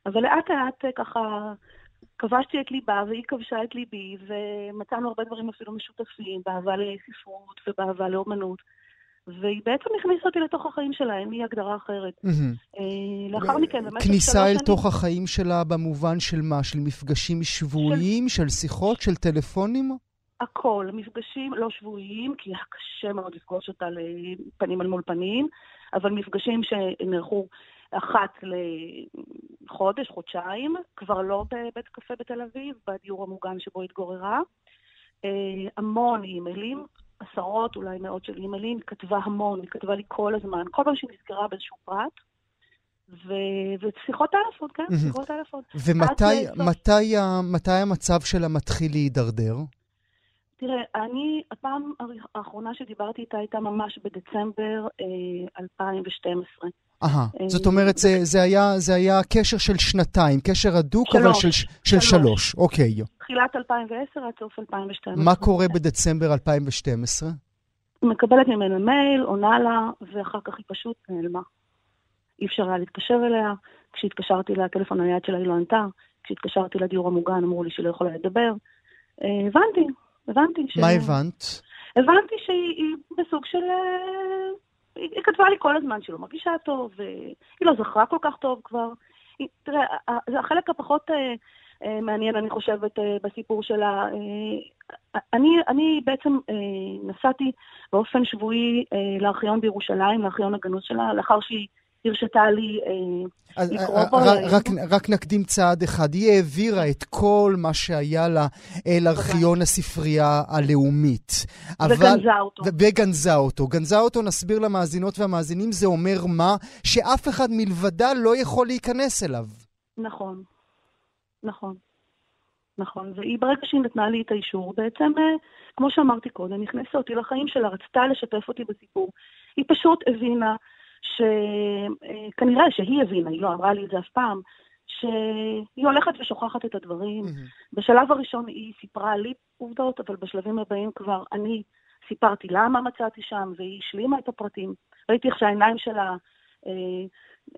אבל לאט לאט ככה כבשתי את ליבה והיא כבשה את ליבי, ומצאנו הרבה דברים אפילו משותפים, באהבה לספרות ובאהבה לאומנות. והיא בעצם הכניסה אותי לתוך החיים שלה, אין לי הגדרה אחרת. לאחר מכן, במשך כניסה אל תוך החיים שלה במובן של מה? של מפגשים שבועיים, של שיחות, של טלפונים? הכל, מפגשים לא שבועיים, כי היה קשה מאוד לפגוש אותה לפנים על מול פנים, אבל מפגשים שנערכו אחת לחודש, חודשיים, כבר לא בבית קפה בתל אביב, בדיור המוגן שבו התגוררה. המון אימיילים, עשרות, אולי מאות של אימיילים, היא כתבה המון, היא כתבה לי כל הזמן, כל פעם שהיא נזכרה באיזשהו פרט. ו... ושיחות טלפון, כן, שיחות טלפון. ומתי מתי, מתי המצב שלה מתחיל להידרדר? תראה, אני, הפעם האחרונה שדיברתי איתה הייתה ממש בדצמבר אה, 2012. אהה, אה, זאת אומרת, זה, זה, היה, זה היה קשר של שנתיים, קשר הדוק, שלוש, אבל של, של שלוש. שלוש, אוקיי. תחילת 2010 עד סוף 2012. מה קורה בדצמבר 2012? מקבלת ממנו מייל, עונה לה, ואחר כך היא פשוט נעלמה. אי אפשר היה להתקשר אליה. כשהתקשרתי לטלפון הנייד שלה היא לא ענתה. כשהתקשרתי לדיור המוגן אמרו לי שהיא לא יכולה לדבר. אה, הבנתי, הבנתי ש... מה הבנת? הבנתי שהיא בסוג של... היא כתבה לי כל הזמן שהיא לא מרגישה טוב, והיא לא זכרה כל כך טוב כבר. היא, תראה, זה החלק הפחות אה, אה, מעניין, אני חושבת, אה, בסיפור שלה. אה, אני, אני בעצם אה, נסעתי באופן שבועי אה, לארכיון בירושלים, לארכיון הגנוז שלה, לאחר שהיא... הרשתה לי אה, לקרוא בו. רק, רק נקדים צעד אחד, היא העבירה את כל מה שהיה לה אל ארכיון הספרייה הלאומית. וגנזה אותו. וגנזה אותו. גנזה אותו, נסביר למאזינות והמאזינים, זה אומר מה? שאף אחד מלבדה לא יכול להיכנס אליו. נכון, נכון. נכון, והיא ברגע שהיא נתנה לי את האישור, בעצם, אה, כמו שאמרתי קודם, נכנסה אותי לחיים שלה, רצתה לשתף אותי בסיפור. היא פשוט הבינה שכנראה שהיא הבינה, היא לא אמרה לי את זה אף פעם, שהיא הולכת ושוכחת את הדברים. Mm-hmm. בשלב הראשון היא סיפרה לי עובדות, אבל בשלבים הבאים כבר אני סיפרתי למה מצאתי שם, והיא השלימה את הפרטים. ראיתי איך שהעיניים שלה אה,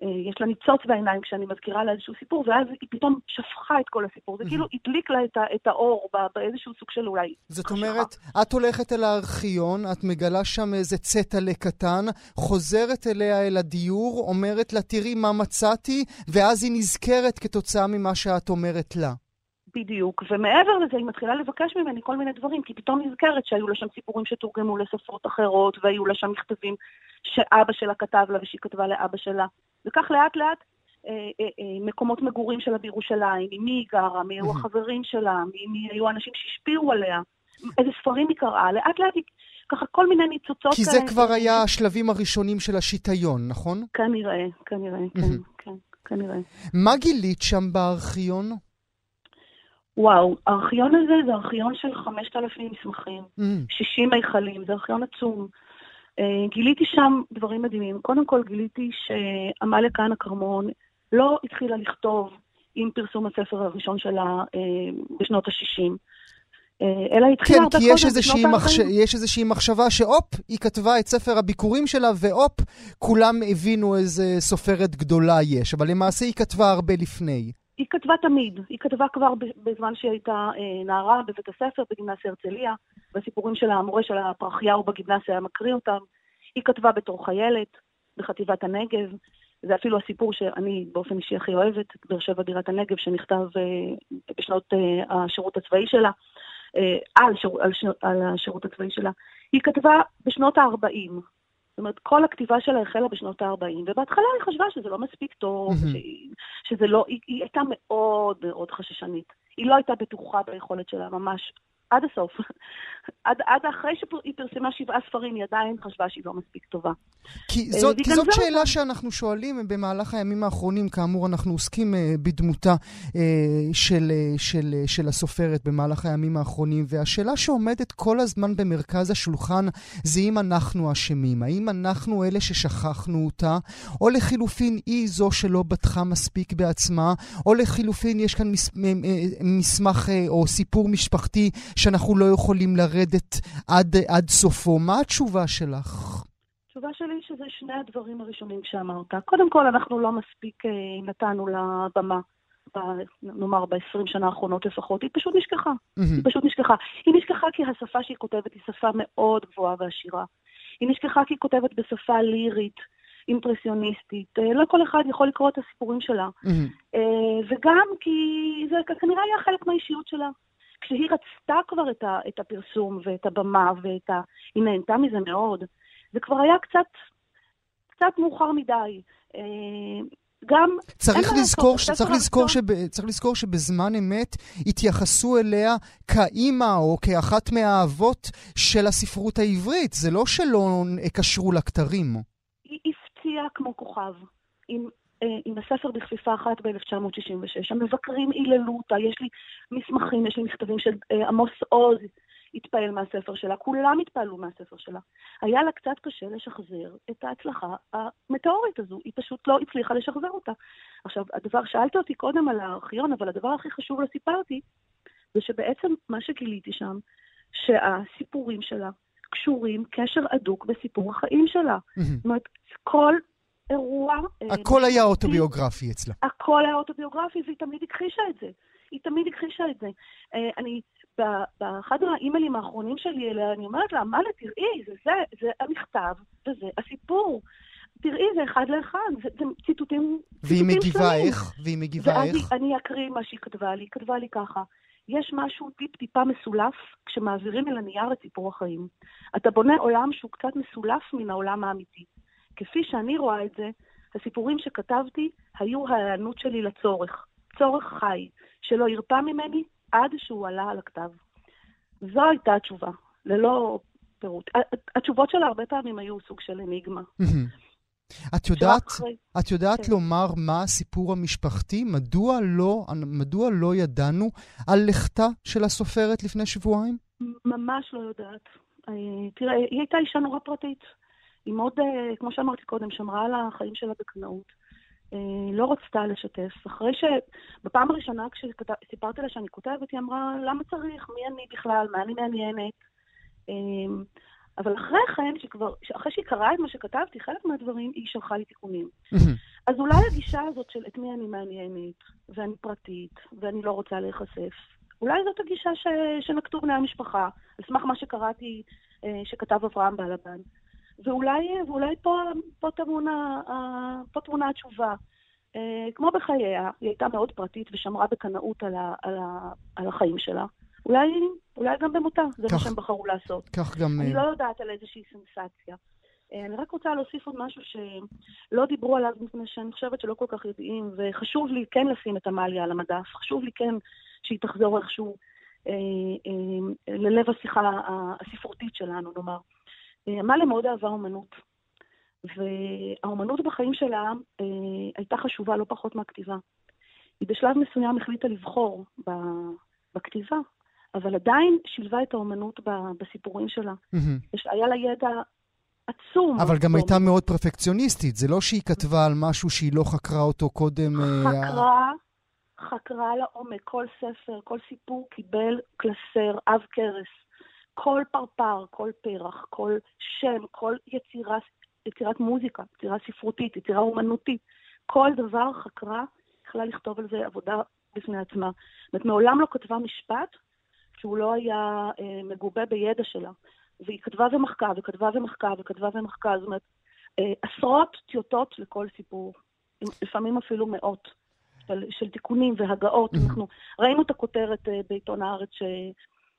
יש לה ניצוץ בעיניים כשאני מזכירה לה איזשהו סיפור, ואז היא פתאום שפכה את כל הסיפור. זה כאילו הדליק לה את, את האור באיזשהו סוג של אולי זאת אומרת, את הולכת אל הארכיון, את מגלה שם איזה צטלה קטן, חוזרת אליה אל הדיור, אומרת לה, תראי מה מצאתי, ואז היא נזכרת כתוצאה ממה שאת אומרת לה. בדיוק, ומעבר לזה היא מתחילה לבקש ממני כל מיני דברים, כי פתאום נזכרת שהיו לה שם סיפורים שתורגמו לשפות אחרות, והיו לה שם מכתבים שאבא שלה כתב לה ושהיא כתבה לאבא שלה. וכך לאט לאט אה, אה, אה, מקומות מגורים שלה בירושלים, ממי היא גרה, מי היו החברים שלה, מי היו האנשים שהשפיעו עליה, איזה ספרים היא קראה, לאט לאט היא... ככה כל מיני ניצוצות כי זה כבר היה השלבים הראשונים של השיטיון, נכון? כנראה, כנראה, כן, כן. כנראה. מה גילית שם בארכיון? וואו, הארכיון הזה זה ארכיון של 5,000 מסמכים, Mm. 60 מיכלים, זה ארכיון עצום. אה, גיליתי שם דברים מדהימים. קודם כל גיליתי שעמליה כהנא כרמון לא התחילה לכתוב עם פרסום הספר הראשון שלה אה, בשנות ה-60, אלא התחילה כן, הרבה כי קודם, בשנות מחש... ה-40. יש איזושהי מחשבה שהופ, היא כתבה את ספר הביקורים שלה, והופ, כולם הבינו איזה סופרת גדולה יש, אבל למעשה היא כתבה הרבה לפני. היא כתבה תמיד, היא כתבה כבר בזמן שהיא הייתה אה, נערה בבית הספר בגימנסיה הרצליה, והסיפורים של המורה של הפרחיהו בגימנסיה היה מקריא אותם. היא כתבה בתור חיילת בחטיבת הנגב, זה אפילו הסיפור שאני באופן אישי הכי אוהבת, באר שבע בירת הנגב, שנכתב אה, בשנות אה, השירות הצבאי שלה, על, שיר, על, שיר, על השירות הצבאי שלה. היא כתבה בשנות ה-40. זאת אומרת, כל הכתיבה שלה החלה בשנות ה-40, ובהתחלה היא חשבה שזה לא מספיק טוב. שהיא- שזה לא, היא, היא הייתה מאוד מאוד חששנית. היא לא הייתה בטוחה ביכולת שלה ממש עד הסוף. עד, עד אחרי שהיא פרסמה שבעה ספרים, היא עדיין חשבה שהיא לא מספיק טובה. כי אה, זאת, כי זאת שאלה. שאנחנו שואלים במהלך הימים האחרונים, כאמור אנחנו עוסקים אה, בדמותה אה, של, אה, של, אה, של הסופרת במהלך הימים האחרונים, והשאלה שעומדת כל הזמן במרכז השולחן זה אם אנחנו אשמים, האם אנחנו אלה ששכחנו אותה, או לחילופין היא זו שלא בטחה מספיק בעצמה, או לחילופין יש כאן מס, מסמך אה, או סיפור משפחתי שאנחנו לא יכולים לרדת עד, עד סופו. מה התשובה שלך? התשובה שלי שזה שני הדברים הראשונים שאמרת. קודם כל, אנחנו לא מספיק אה, נתנו לה במה, ב, נאמר ב-20 שנה האחרונות לפחות, היא פשוט נשכחה. מהמם. היא פשוט נשכחה. היא נשכחה כי השפה שהיא כותבת היא שפה מאוד גבוהה ועשירה. היא נשכחה כי היא כותבת בשפה לירית, אימפרסיוניסטית. אה, לא כל אחד יכול לקרוא את הסיפורים שלה. אה, וגם כי זה כנראה היה חלק מהאישיות שלה. כשהיא רצתה כבר את, ה, את הפרסום ואת הבמה ואת ה... היא נהנתה מזה מאוד. זה כבר היה קצת, קצת מאוחר מדי. אה, גם... צריך לזכור, שצריך הספר לזכור, שב, צריך לזכור שבזמן אמת התייחסו אליה כאימא או כאחת מהאבות של הספרות העברית. זה לא שלא קשרו לה כתרים. היא הפציעה כמו כוכב. עם, אה, עם הספר בכפיפה אחת ב-1966. המבקרים היללו אותה, יש לי מסמכים, יש לי מכתבים של אה, עמוס עוז התפעל מהספר שלה, כולם התפעלו מהספר שלה. היה לה קצת קשה לשחזר את ההצלחה המטאורית הזו, היא פשוט לא הצליחה לשחזר אותה. עכשיו, הדבר, שאלת אותי קודם על הארכיון, אבל הדבר הכי חשוב לא סיפרתי, זה שבעצם מה שגיליתי שם, שהסיפורים שלה קשורים קשר הדוק בסיפור החיים שלה. זאת אומרת, כל אירוע... אה, הכל היה אוטוביוגרפי אצלה. הכל היה אוטוביוגרפי, והיא תמיד הכחישה את זה. היא תמיד הכחישה את זה. אה, אני, באחד האימיילים האחרונים שלי אליה, אני אומרת לה, מה תראי, זה זה, זה המכתב, וזה הסיפור. תראי, זה אחד לאחד, זה, זה ציטוטים, והיא ציטוטים מגיבה שלמים. איך? והיא מגיבה ואז איך? אני אקריא מה שהיא כתבה לי. היא כתבה לי ככה: יש משהו טיפ-טיפה מסולף כשמעבירים אל הנייר את סיפור החיים. אתה בונה עולם שהוא קצת מסולף מן העולם האמיתי. כפי שאני רואה את זה, הסיפורים שכתבתי היו ההיענות שלי לצורך. צורך חי, שלא הרפא ממני עד שהוא עלה על הכתב. זו הייתה התשובה, ללא פירוט. התשובות שלה הרבה פעמים היו סוג של אניגמה. את יודעת, את יודעת כן. לומר מה הסיפור המשפחתי? מדוע לא, מדוע לא ידענו על לכתה של הסופרת לפני שבועיים? ממש לא יודעת. אה, תראה, היא הייתה אישה נורא פרטית. היא מאוד, אה, כמו שאמרתי קודם, שמרה על החיים שלה בקנאות. אה, לא רצתה לשתף. אחרי ש... בפעם הראשונה כשסיפרתי לה שאני כותבת, היא אמרה, למה צריך? מי אני בכלל? מה אני מעניינת? אה, אבל אחרי כן, שכבר, אחרי שהיא קראה את מה שכתבתי, חלק מהדברים, היא שלחה לי תיקונים. אז אולי הגישה הזאת של את מי אני מעניינת, ואני פרטית, ואני לא רוצה להיחשף, אולי זאת הגישה ש... שנקטו בני המשפחה, על סמך מה שקראתי אה, שכתב אברהם בעלבן. ואולי, ואולי פה, פה, טמונה, אה, פה טמונה התשובה. אה, כמו בחייה, היא הייתה מאוד פרטית ושמרה בקנאות על, ה, על, ה, על החיים שלה. אולי, אולי גם במותה, זה מה כך- שהם בחרו לעשות. כך גם... אני אה, לא יודעת על איזושהי סנסציה. אני רק רוצה להוסיף עוד משהו שלא דיברו עליו, מפני שאני חושבת שלא כל כך יודעים, וחשוב לי כן לשים את עמליה על המדף, חשוב לי כן שהיא תחזור איכשהו אה, אה, ללב השיחה הספרותית שלנו, נאמר. אה, עמליה מאוד אהבה אומנות, והאומנות בחיים שלה אה, הייתה חשובה לא פחות מהכתיבה. היא בשלב מסוים החליטה לבחור בכתיבה, אבל עדיין שילבה את האומנות בסיפורים שלה. יש, היה לה ידע עצום. אבל גם הייתה מאוד פרפקציוניסטית, זה לא שהיא כתבה על משהו שהיא לא חקרה אותו קודם. אה, חקרה, חקרה לעומק, כל ספר, כל סיפור קיבל קלסר, אב קרס. כל פרפר, כל פרח, כל שם, כל יצירה, יצירת מוזיקה, יצירה ספרותית, יצירה אומנותית, כל דבר חקרה, יכלה לכתוב על זה עבודה בפני עצמה. זאת אומרת, מעולם לא כתבה משפט שהוא לא היה אה, מגובה בידע שלה. והיא כתבה ומחקה, וכתבה ומחקה, וכתבה ומחקה, זאת אומרת, אה, עשרות טיוטות לכל סיפור, לפעמים אפילו מאות. של, של תיקונים והגאות. Mm-hmm. אנחנו ראינו את הכותרת אה, בעיתון הארץ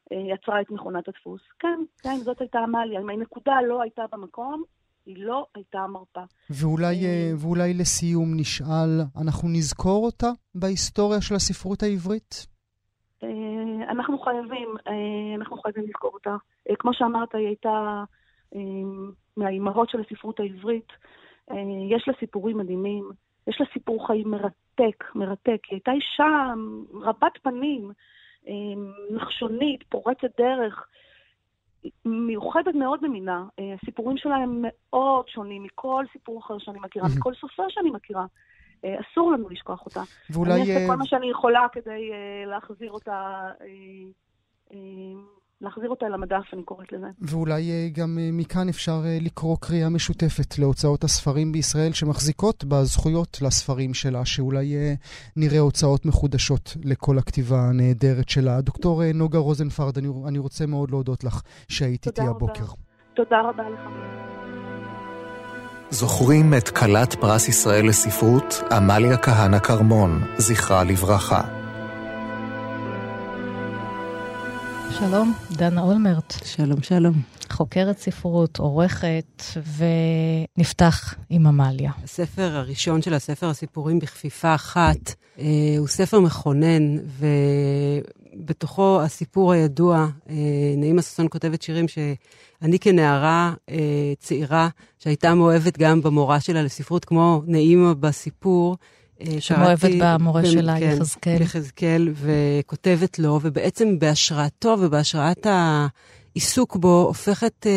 שיצרה את מכונת הדפוס. כן, כן, זאת הייתה עמליה. אם הנקודה לא הייתה במקום, היא לא הייתה מרפה. ואולי, אה, ואולי לסיום נשאל, אנחנו נזכור אותה בהיסטוריה של הספרות העברית? אה, אנחנו חייבים, אה, אנחנו חייבים לזכור אותה. כמו שאמרת, היא הייתה מהאימהות של הספרות העברית. יש לה סיפורים מדהימים, יש לה סיפור חיים מרתק, מרתק. היא הייתה אישה רבת פנים, נחשונית, פורצת דרך. מיוחדת מאוד במינה. אה, הסיפורים שלה הם מאוד שונים מכל סיפור אחר שאני מכירה, מכל סופר שאני מכירה. אה, אסור לנו לשכוח אותה. ואולי... אני אעשה כל מה שאני יכולה כדי אה, להחזיר אותה להחזיר אותה אל המדף, אני קוראת לזה. ואולי אה, גם אה, מכאן אפשר אה, לקרוא קריאה משותפת להוצאות הספרים בישראל שמחזיקות בזכויות לספרים שלה, שאולי נראה הוצאות מחודשות לכל הכתיבה הנהדרת שלה. דוקטור נוגה רוזנפרד, אני, אני רוצה מאוד להודות לך שהיית איתי הבוקר. תודה רבה לך. זוכרים את כלת פרס ישראל לספרות, עמליה כהנא כרמון, זכרה לברכה. שלום, דנה אולמרט. שלום, שלום. חוקרת ספרות, עורכת, ונפתח עם עמליה. הספר הראשון של הספר הסיפורים בכפיפה אחת אה, הוא ספר מכונן, ובתוכו הסיפור הידוע, אה, נעימה ששון כותבת שירים שאני כנערה אה, צעירה, שהייתה מאוהבת גם במורה שלה לספרות, כמו נעימה בסיפור, שמאוהבת במורה במ... שלה, כן, יחזקאל. יחזקאל, וכותבת לו, ובעצם בהשראתו ובהשראת העיסוק בו, הופכת, אה,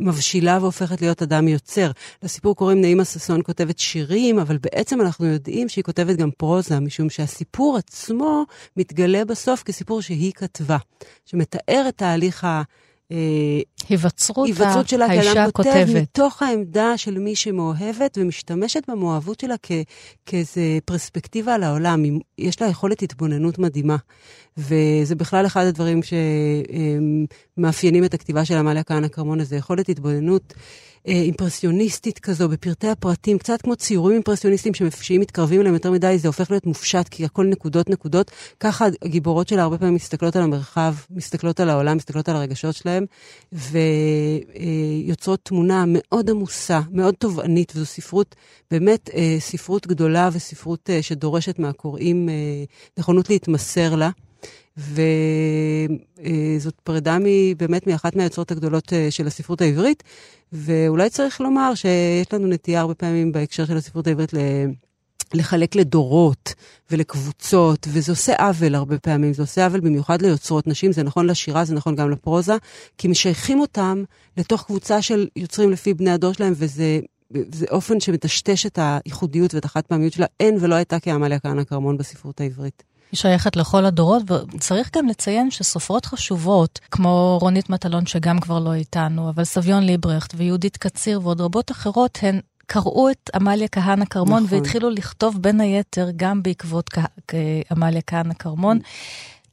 מבשילה והופכת להיות אדם יוצר. לסיפור קוראים נעימה ששון כותבת שירים, אבל בעצם אנחנו יודעים שהיא כותבת גם פרוזה, משום שהסיפור עצמו מתגלה בסוף כסיפור שהיא כתבה, שמתאר את תהליך ה... היווצרות, היווצרות שלה האישה הכותבת. מתוך העמדה של מי שמאוהבת ומשתמשת במאוהבות שלה כ, כאיזו פרספקטיבה על העולם. יש לה יכולת התבוננות מדהימה. וזה בכלל אחד הדברים שמאפיינים את הכתיבה של עמליה כהנא כרמון, איזו יכולת התבוננות. אה, אימפרסיוניסטית כזו, בפרטי הפרטים, קצת כמו ציורים אימפרסיוניסטיים שאם מתקרבים אליהם יותר מדי זה הופך להיות מופשט, כי הכל נקודות נקודות. ככה הגיבורות שלה הרבה פעמים מסתכלות על המרחב, מסתכלות על העולם, מסתכלות על הרגשות שלהם, ויוצרות תמונה מאוד עמוסה, מאוד תובענית, וזו ספרות, באמת אה, ספרות גדולה וספרות אה, שדורשת מהקוראים נכונות להתמסר לה. וזאת פרידה באמת מאחת מהיוצרות הגדולות של הספרות העברית, ואולי צריך לומר שיש לנו נטייה הרבה פעמים בהקשר של הספרות העברית ל... לחלק לדורות ולקבוצות, וזה עושה עוול הרבה פעמים, זה עושה עוול במיוחד ליוצרות נשים, זה נכון לשירה, זה נכון גם לפרוזה, כי משייכים אותם לתוך קבוצה של יוצרים לפי בני הדור שלהם, וזה זה אופן שמטשטש את הייחודיות ואת החד פעמיות שלה. אין ולא הייתה כעמליה כהנא כרמון בספרות העברית. היא שייכת לכל הדורות, וצריך גם לציין שסופרות חשובות, כמו רונית מטלון, שגם כבר לא איתנו, אבל סביון ליברכט ויהודית קציר ועוד רבות אחרות, הן קראו את עמליה כהנא כרמון נכון. והתחילו לכתוב בין היתר גם בעקבות עמליה כהנא כרמון.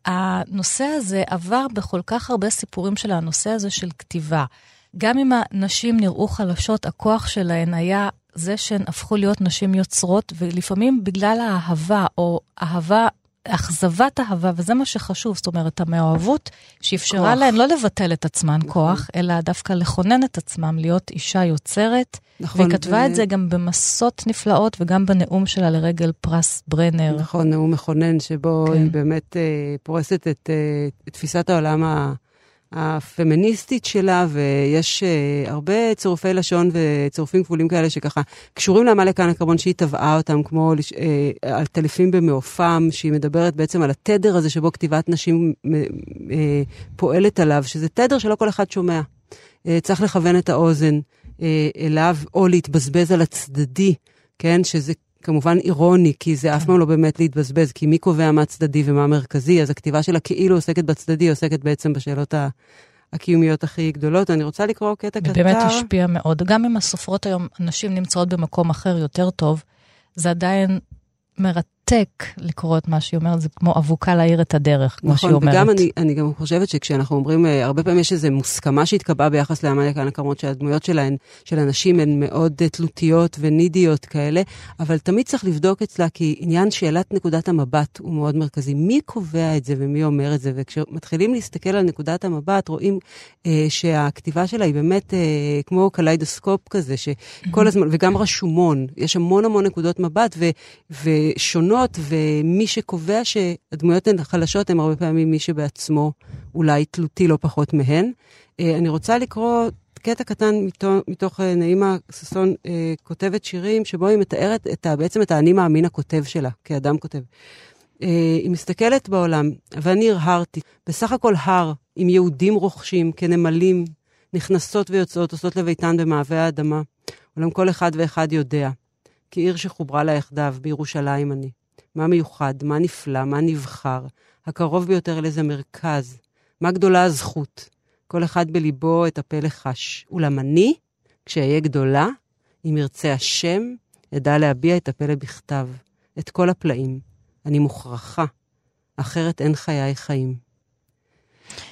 הנושא הזה עבר בכל כך הרבה סיפורים של הנושא הזה של כתיבה. גם אם הנשים נראו חלשות, הכוח שלהן היה זה שהן הפכו להיות נשים יוצרות, ולפעמים בגלל האהבה, או אהבה אכזבת אהבה, וזה מה שחשוב, זאת אומרת, המאוהבות שאפשרה להן לא לבטל את עצמן נכון. כוח, אלא דווקא לכונן את עצמם, להיות אישה יוצרת. נכון. והיא כתבה ו... את זה גם במסות נפלאות וגם בנאום שלה לרגל פרס ברנר. נכון, נאום מכונן, שבו כן. היא באמת אה, פורסת את, אה, תפיסת העולם ה... הפמיניסטית שלה, ויש uh, הרבה צירופי לשון וצירופים כבולים כאלה שככה קשורים לעמליה כהנא קרבון שהיא טבעה אותם, כמו uh, על טלפים במעופם, שהיא מדברת בעצם על התדר הזה שבו כתיבת נשים uh, פועלת עליו, שזה תדר שלא כל אחד שומע. Uh, צריך לכוון את האוזן uh, אליו, או להתבזבז על הצדדי, כן? שזה כמובן אירוני, כי זה אף פעם לא באמת להתבזבז, כי מי קובע מה צדדי ומה מרכזי, אז הכתיבה שלה כאילו עוסקת בצדדי, עוסקת בעצם בשאלות הקיומיות הכי גדולות. אני רוצה לקרוא קטע קצר. באמת השפיע מאוד. גם אם הסופרות היום, נשים נמצאות במקום אחר יותר טוב, זה עדיין מרתק לקרוא את מה שהיא אומרת, זה כמו אבוקה להאיר את הדרך, כמו נכון, שהיא אומרת. נכון, וגם אני, אני גם חושבת שכשאנחנו אומרים, אה, הרבה פעמים יש איזו מוסכמה שהתקבעה ביחס לעמליה כאן הכרמות, שהדמויות שלהן, של הנשים הן מאוד אה, תלותיות ונידיות כאלה, אבל תמיד צריך לבדוק אצלה, כי עניין שאלת נקודת המבט הוא מאוד מרכזי. מי קובע את זה ומי אומר את זה? וכשמתחילים להסתכל על נקודת המבט, רואים אה, שהכתיבה שלה היא באמת אה, כמו קליידוסקופ כזה, שכל הזמן, וגם רשומון, יש המון המון נקודות מבט, ושונות. דמויות, ומי שקובע שהדמויות הן חלשות הם הרבה פעמים מי שבעצמו אולי תלותי לא פחות מהן. אה, אני רוצה לקרוא קטע קטן מתוך, מתוך אה, נעימה ששון אה, כותבת שירים, שבו היא מתארת את, בעצם את האני מאמין הכותב שלה, כאדם כותב. היא מסתכלת בעולם, ואני הרהרתי, בסך הכל הר, עם יהודים רוכשים, כנמלים, נכנסות ויוצאות, עושות לביתן במעבה האדמה. אולם כל אחד ואחד יודע, כי עיר שחוברה לה יחדיו, בירושלים אני. מה מיוחד, מה נפלא, מה נבחר, הקרוב ביותר אל איזה מרכז, מה גדולה הזכות. כל אחד בליבו את הפלא חש. אולם אני, כשאהיה גדולה, אם ירצה השם, אדע להביע את הפלא בכתב, את כל הפלאים. אני מוכרחה, אחרת אין חיי חיים.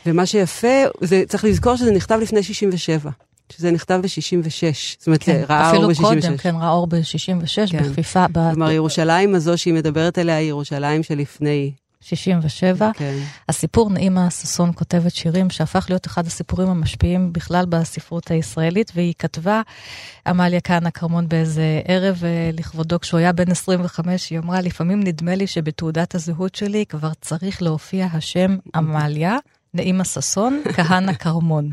ומה שיפה, זה, צריך לזכור שזה נכתב לפני 67. שזה נכתב ב-66. זאת אומרת, כן, ראה אור ב-66. אפילו קודם, כן, ראה אור ב-66, כן. בכפיפה. כלומר, ירושלים הזו שהיא מדברת עליה היא ירושלים שלפני. 67. כן. הסיפור נעימה ששון כותבת שירים שהפך להיות אחד הסיפורים המשפיעים בכלל בספרות הישראלית, והיא כתבה, עמליה כהנא כרמון באיזה ערב אה, לכבודו, כשהוא היה בן 25, היא אמרה, לפעמים נדמה לי שבתעודת הזהות שלי כבר צריך להופיע השם עמליה. נעימה ששון, כהנא כרמון.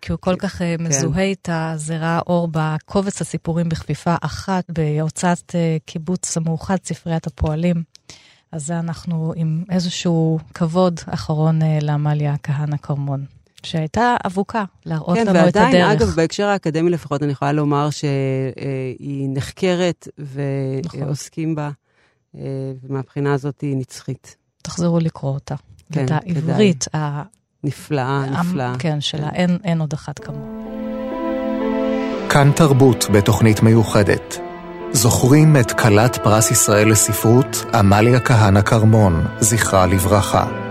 כי הוא כל כך אה, כן. מזוהה איתה, ראה אור בקובץ הסיפורים בכפיפה אחת, בהוצאת אה, קיבוץ המאוחד, ספריית הפועלים. אז זה אנחנו עם איזשהו כבוד אחרון אה, לעמליה כהנא כרמון. שהייתה אבוקה, להראות כן, לנו ועדיין, את הדרך. כן, ועדיין, אגב, בהקשר האקדמי לפחות, אני יכולה לומר שהיא נחקרת ועוסקים נכון. בה, ומהבחינה הזאת היא נצחית. תחזרו לקרוא אותה. כן, את העברית. נפלאה, נפלאה. כן, שלה כן. אין, אין עוד אחת כמוה. כאן תרבות בתוכנית מיוחדת. זוכרים את כלת פרס ישראל לספרות, עמליה כהנא כרמון, זכרה לברכה.